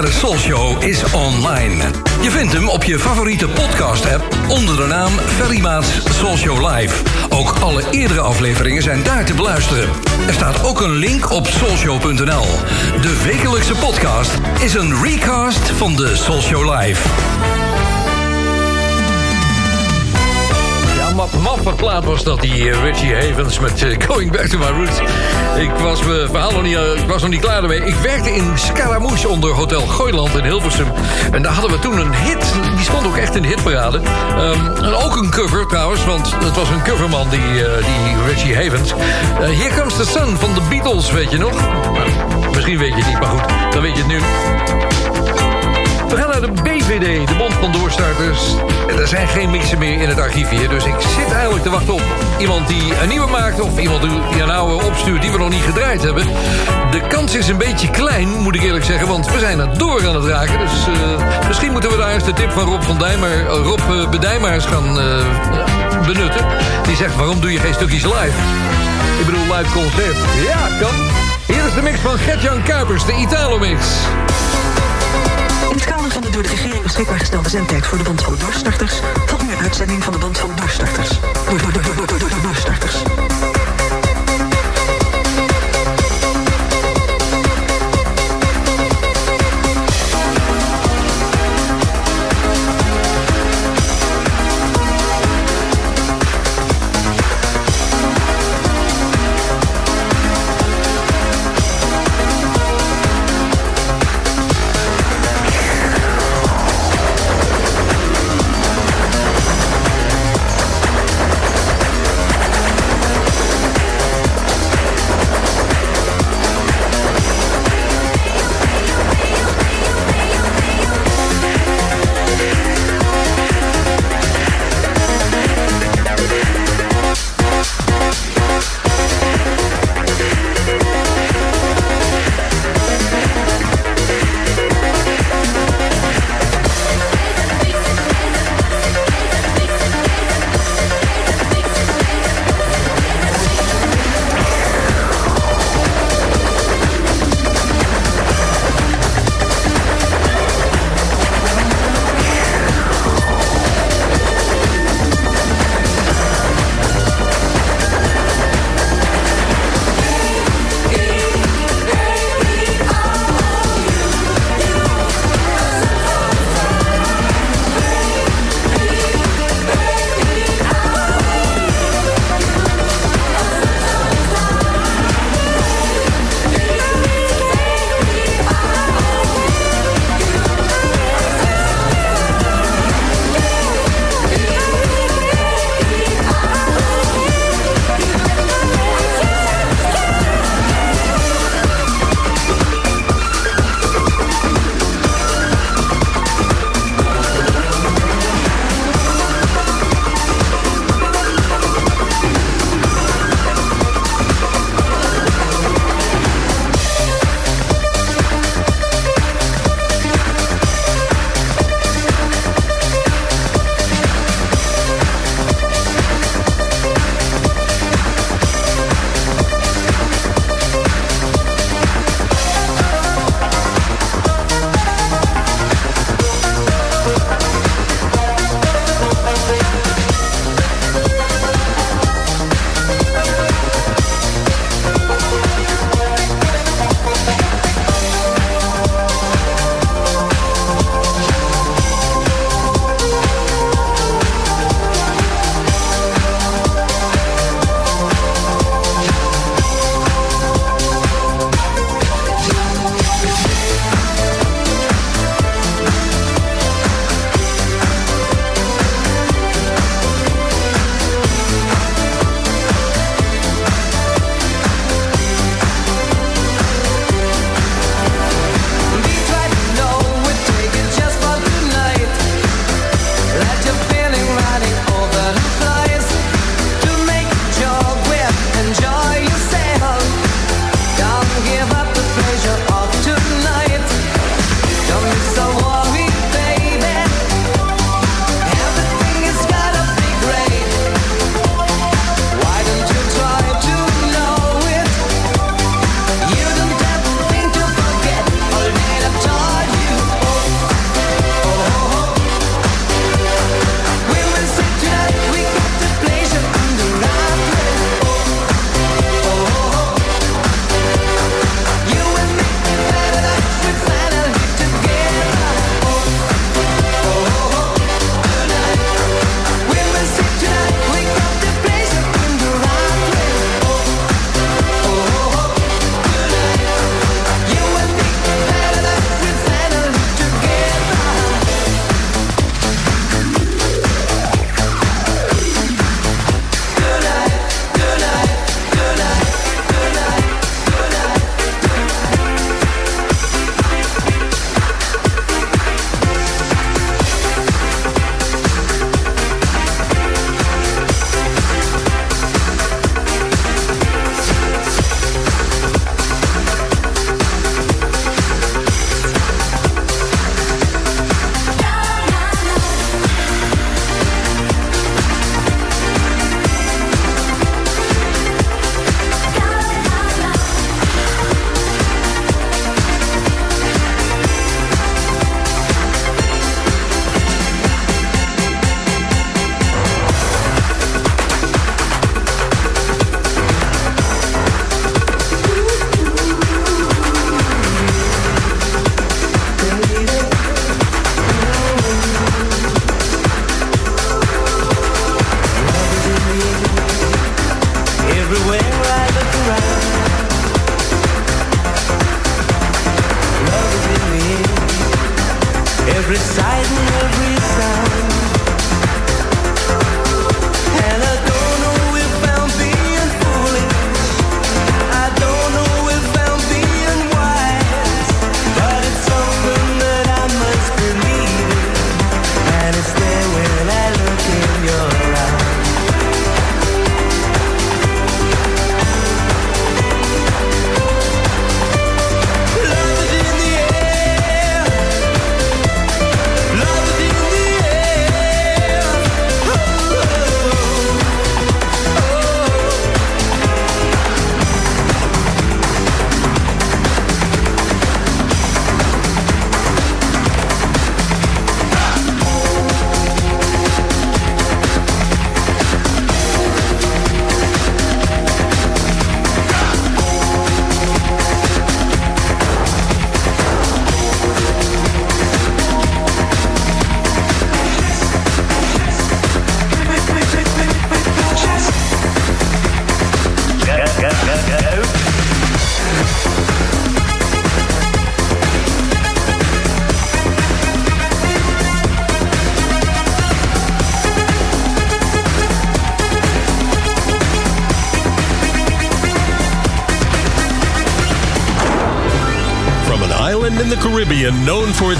Wekelijkse Bonaire Soulshow is online. Je vindt hem op je favoriete podcast app onder de naam Ferry Maats Soulshow Live. Ook alle eerdere afleveringen zijn daar te beluisteren. Er staat ook een link op soulshow.nl. De wekelijkse podcast is een recast van de Soulshow Live. Map, map plaat was dat, die eh, Richie Havens met eh, Going Back to My Roots. Ik was mijn verhaal nog niet, eh, ik was nog niet klaar ermee. Ik werkte in Scaramouche onder Hotel Gooiland in Hilversum. En daar hadden we toen een hit, die stond ook echt in de hitparade. Ehm, en ook een cover trouwens, want het was een coverman, die, eh, die Richie Havens. Eh, Here Comes the Sun van de Beatles, weet je nog? Misschien weet je het niet, maar goed, dan weet je het nu. We gaan naar de BVD, de Bond van Doorstarters. Er zijn geen mixen meer in het archief hier. Dus ik zit eigenlijk te wachten op iemand die een nieuwe maakt... of iemand die een oude opstuurt die we nog niet gedraaid hebben. De kans is een beetje klein, moet ik eerlijk zeggen... want we zijn er door aan het raken. Dus eh, misschien moeten we daar eens de tip van Rob, van Dijmer, eh, Rob eens gaan benutten. Die zegt, waarom doe je geen stukjes live? Ik bedoel, live concert. Ja, kan. Hier is de mix van Gert-Jan Kuipers, de Italo-mix. In het kader van de door de regering beschikbaar gestelde zendtijd voor de Bond van Doorstarters... volgt nu uitzending van de Bond van Doorstarters. Door, door, door, door, door, door, door, doorstarters.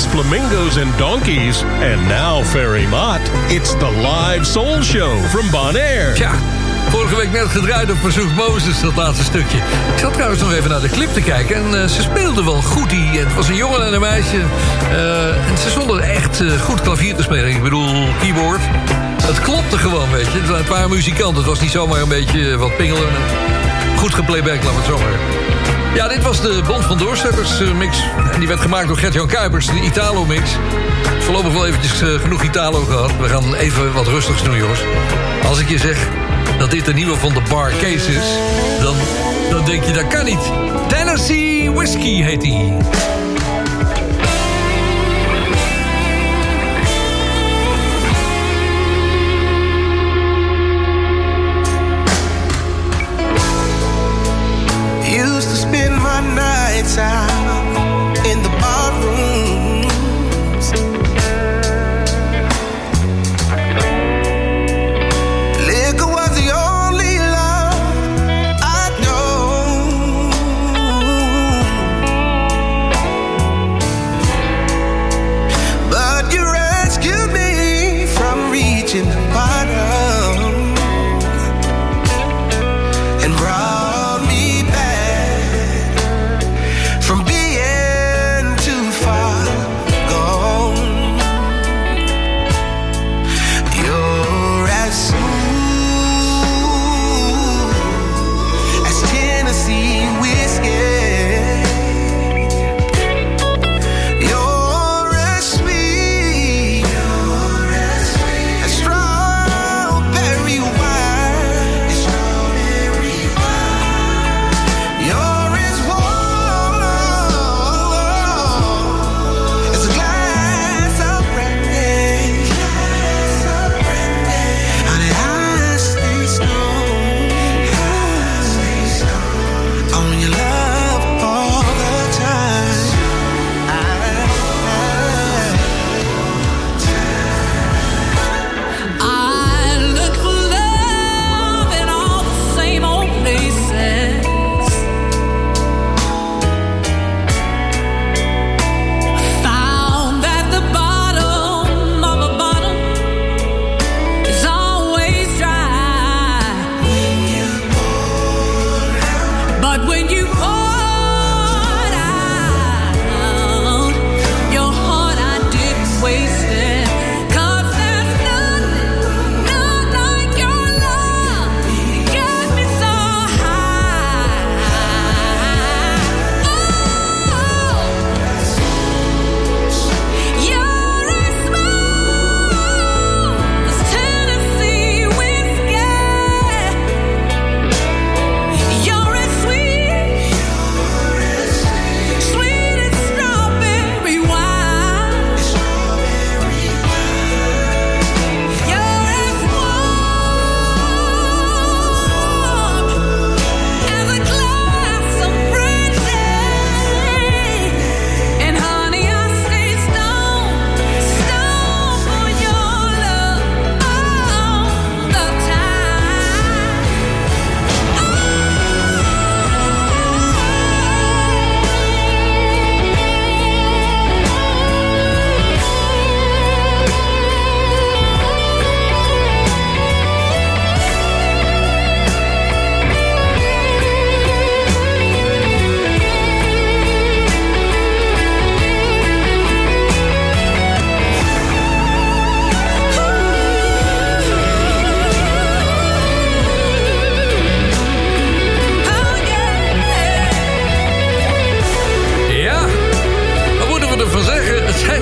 Flamingos and donkeys, and now Ferry Mott, it's the live soul show from Bonaire. Tja, vorige week net gedraaid op verzoek Mozes, dat laatste stukje. Ik zat trouwens nog even naar de clip te kijken en eh, ze speelden wel goed. Die, het was een jongen en een meisje. eh, en ze stonden echt eh, goed klavier te spelen. Ik bedoel, keyboard. Het klopte gewoon, weet je. Het waren een paar muzikanten. Het was niet zomaar een beetje wat pingelen. Goed geplayback, laat het zo maar. Ja, dit was de Bond van Doorzetters eh, mix. En die werd gemaakt door Gert-Jan Kuipers, de Italo-mix. Voorlopig wel eventjes eh, genoeg Italo gehad. We gaan even wat rustigs doen, jongens. Als ik je zeg dat dit de nieuwe van de Bar Case is... dan, dan denk je, dat kan niet. Tennessee Whiskey heet die.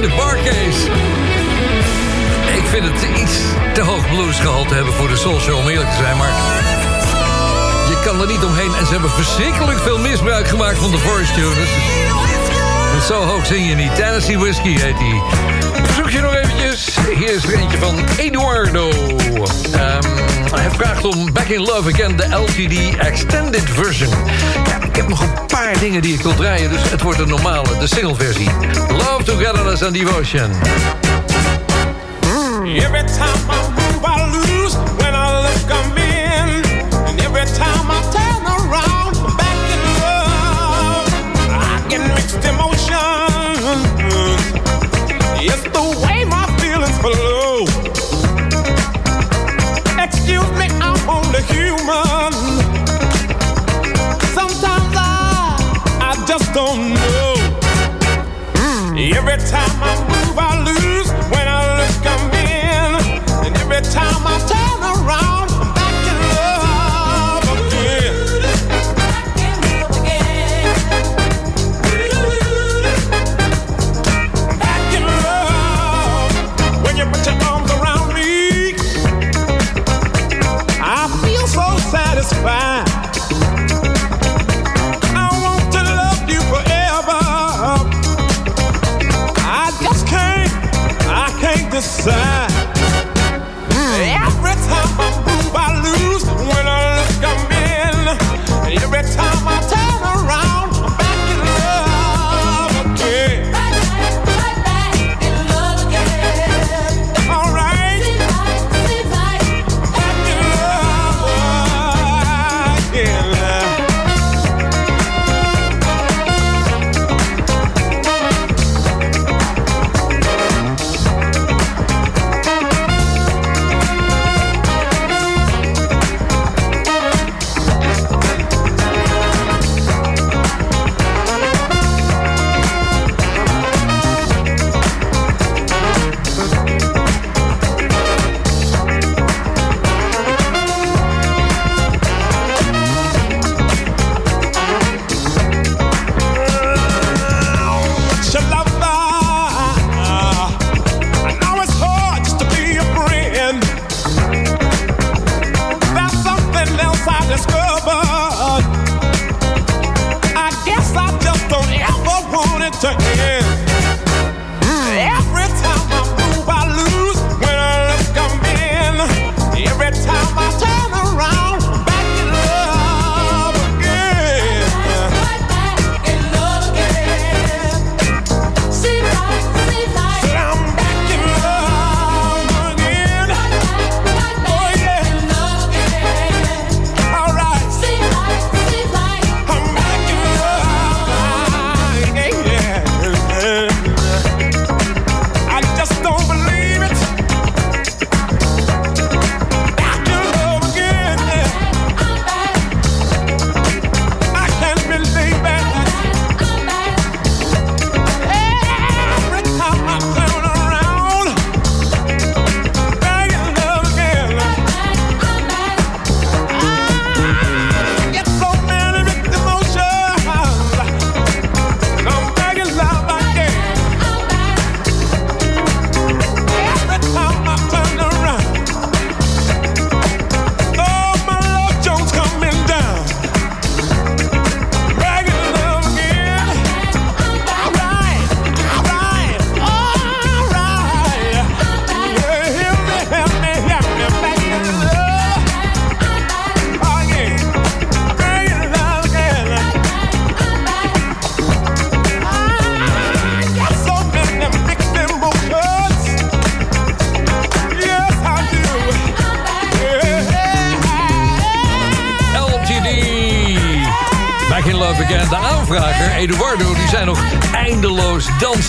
De Barcase. Ik vind het iets te hoog bluesgehalte hebben voor de Show, om eerlijk te zijn. Maar je kan er niet omheen. En ze hebben verschrikkelijk veel misbruik gemaakt van de Forest Tuners. Zo hoog zing je niet. Tennessee Whiskey heet die. Verzoek je nog eventjes. Hier is er eentje van Eduardo. Ehm, hij vraagt om Back in Love Again, de LTD Extended Version. Ja, ik heb nog een paar dingen die ik wil draaien, dus het wordt een normale, de single versie. Love, Togetherness and Devotion. Every time only human. Sometimes I, I just don't know. Every time I move, I lose. When I look, I'm in. And every time I turn can't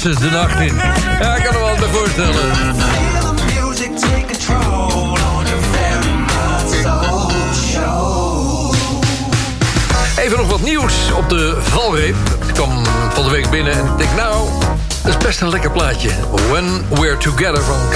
de nacht in. Ja, ik kan er wel voorstellen. Even nog wat nieuws op de valreep. Ik kwam van de week binnen en ik denk, nou, dat is best een lekker plaatje. When We're Together van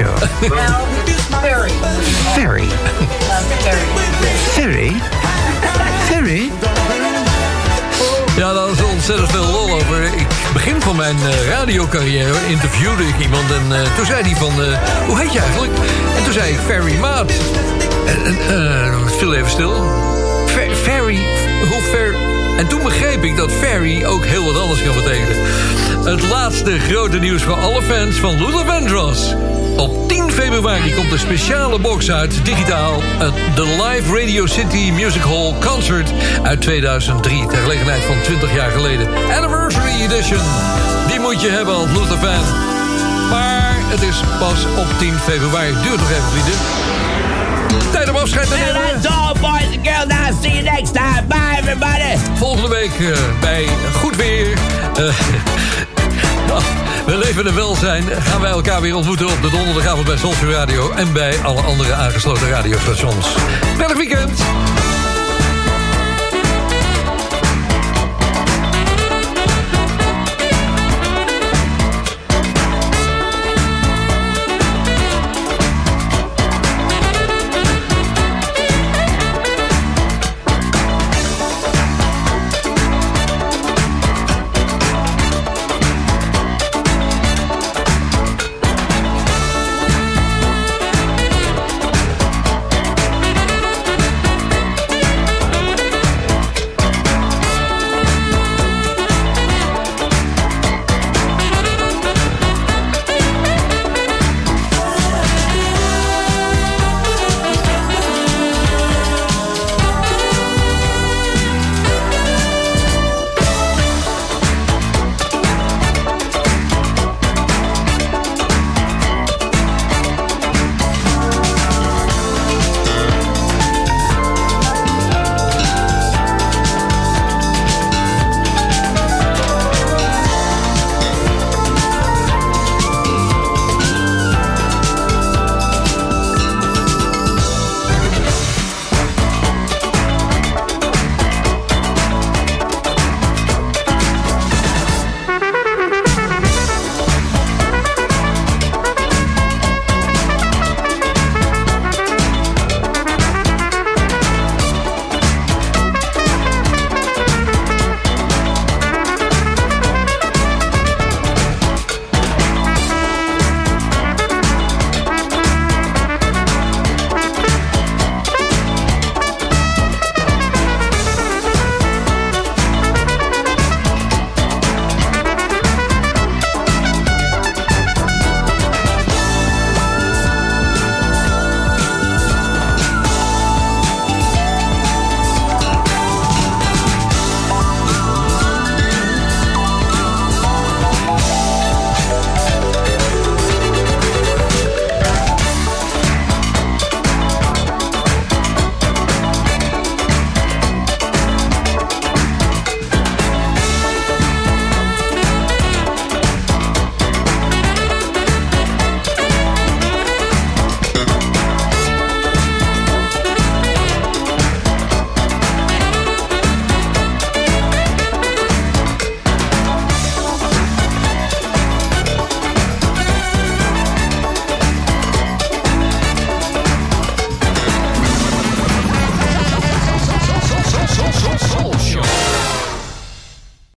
Show. Very. Ferry. Ferry? Ferry? Ja, daar is ontzettend veel lol over. Ik begin van mijn eh, radiocarrière interviewde ik iemand en eh, toen zei hij van, eh, hoe heet je eigenlijk? En toen zei ik Ferry Maat. En, viel even stil. Fer- Ferry, hoe ver... En toen begreep ik dat Ferry ook heel wat anders kan betekenen. Het laatste grote nieuws voor alle fans van Luther Vandross. Op 10 februari komt een speciale box uit, digitaal. The Live Radio City Music Hall Concert uit 2003. Ter gelegenheid van 20 jaar geleden. Anniversary Edition. Die moet je hebben als Luther fan. Maar het is pas op 10 februari. Duurt nog even, vrienden. Tijd om afscheid te nemen. That's all, boys and girls. Now, see you next time. Bye, everybody. Volgende week eh, bij Goed Weer. eh, <laughs> nou, we leven en welzijn. Gaan wij elkaar weer ontmoeten op de donderdagavond bij Soulful Radio. En bij alle andere aangesloten radiostations. Prettig weekend.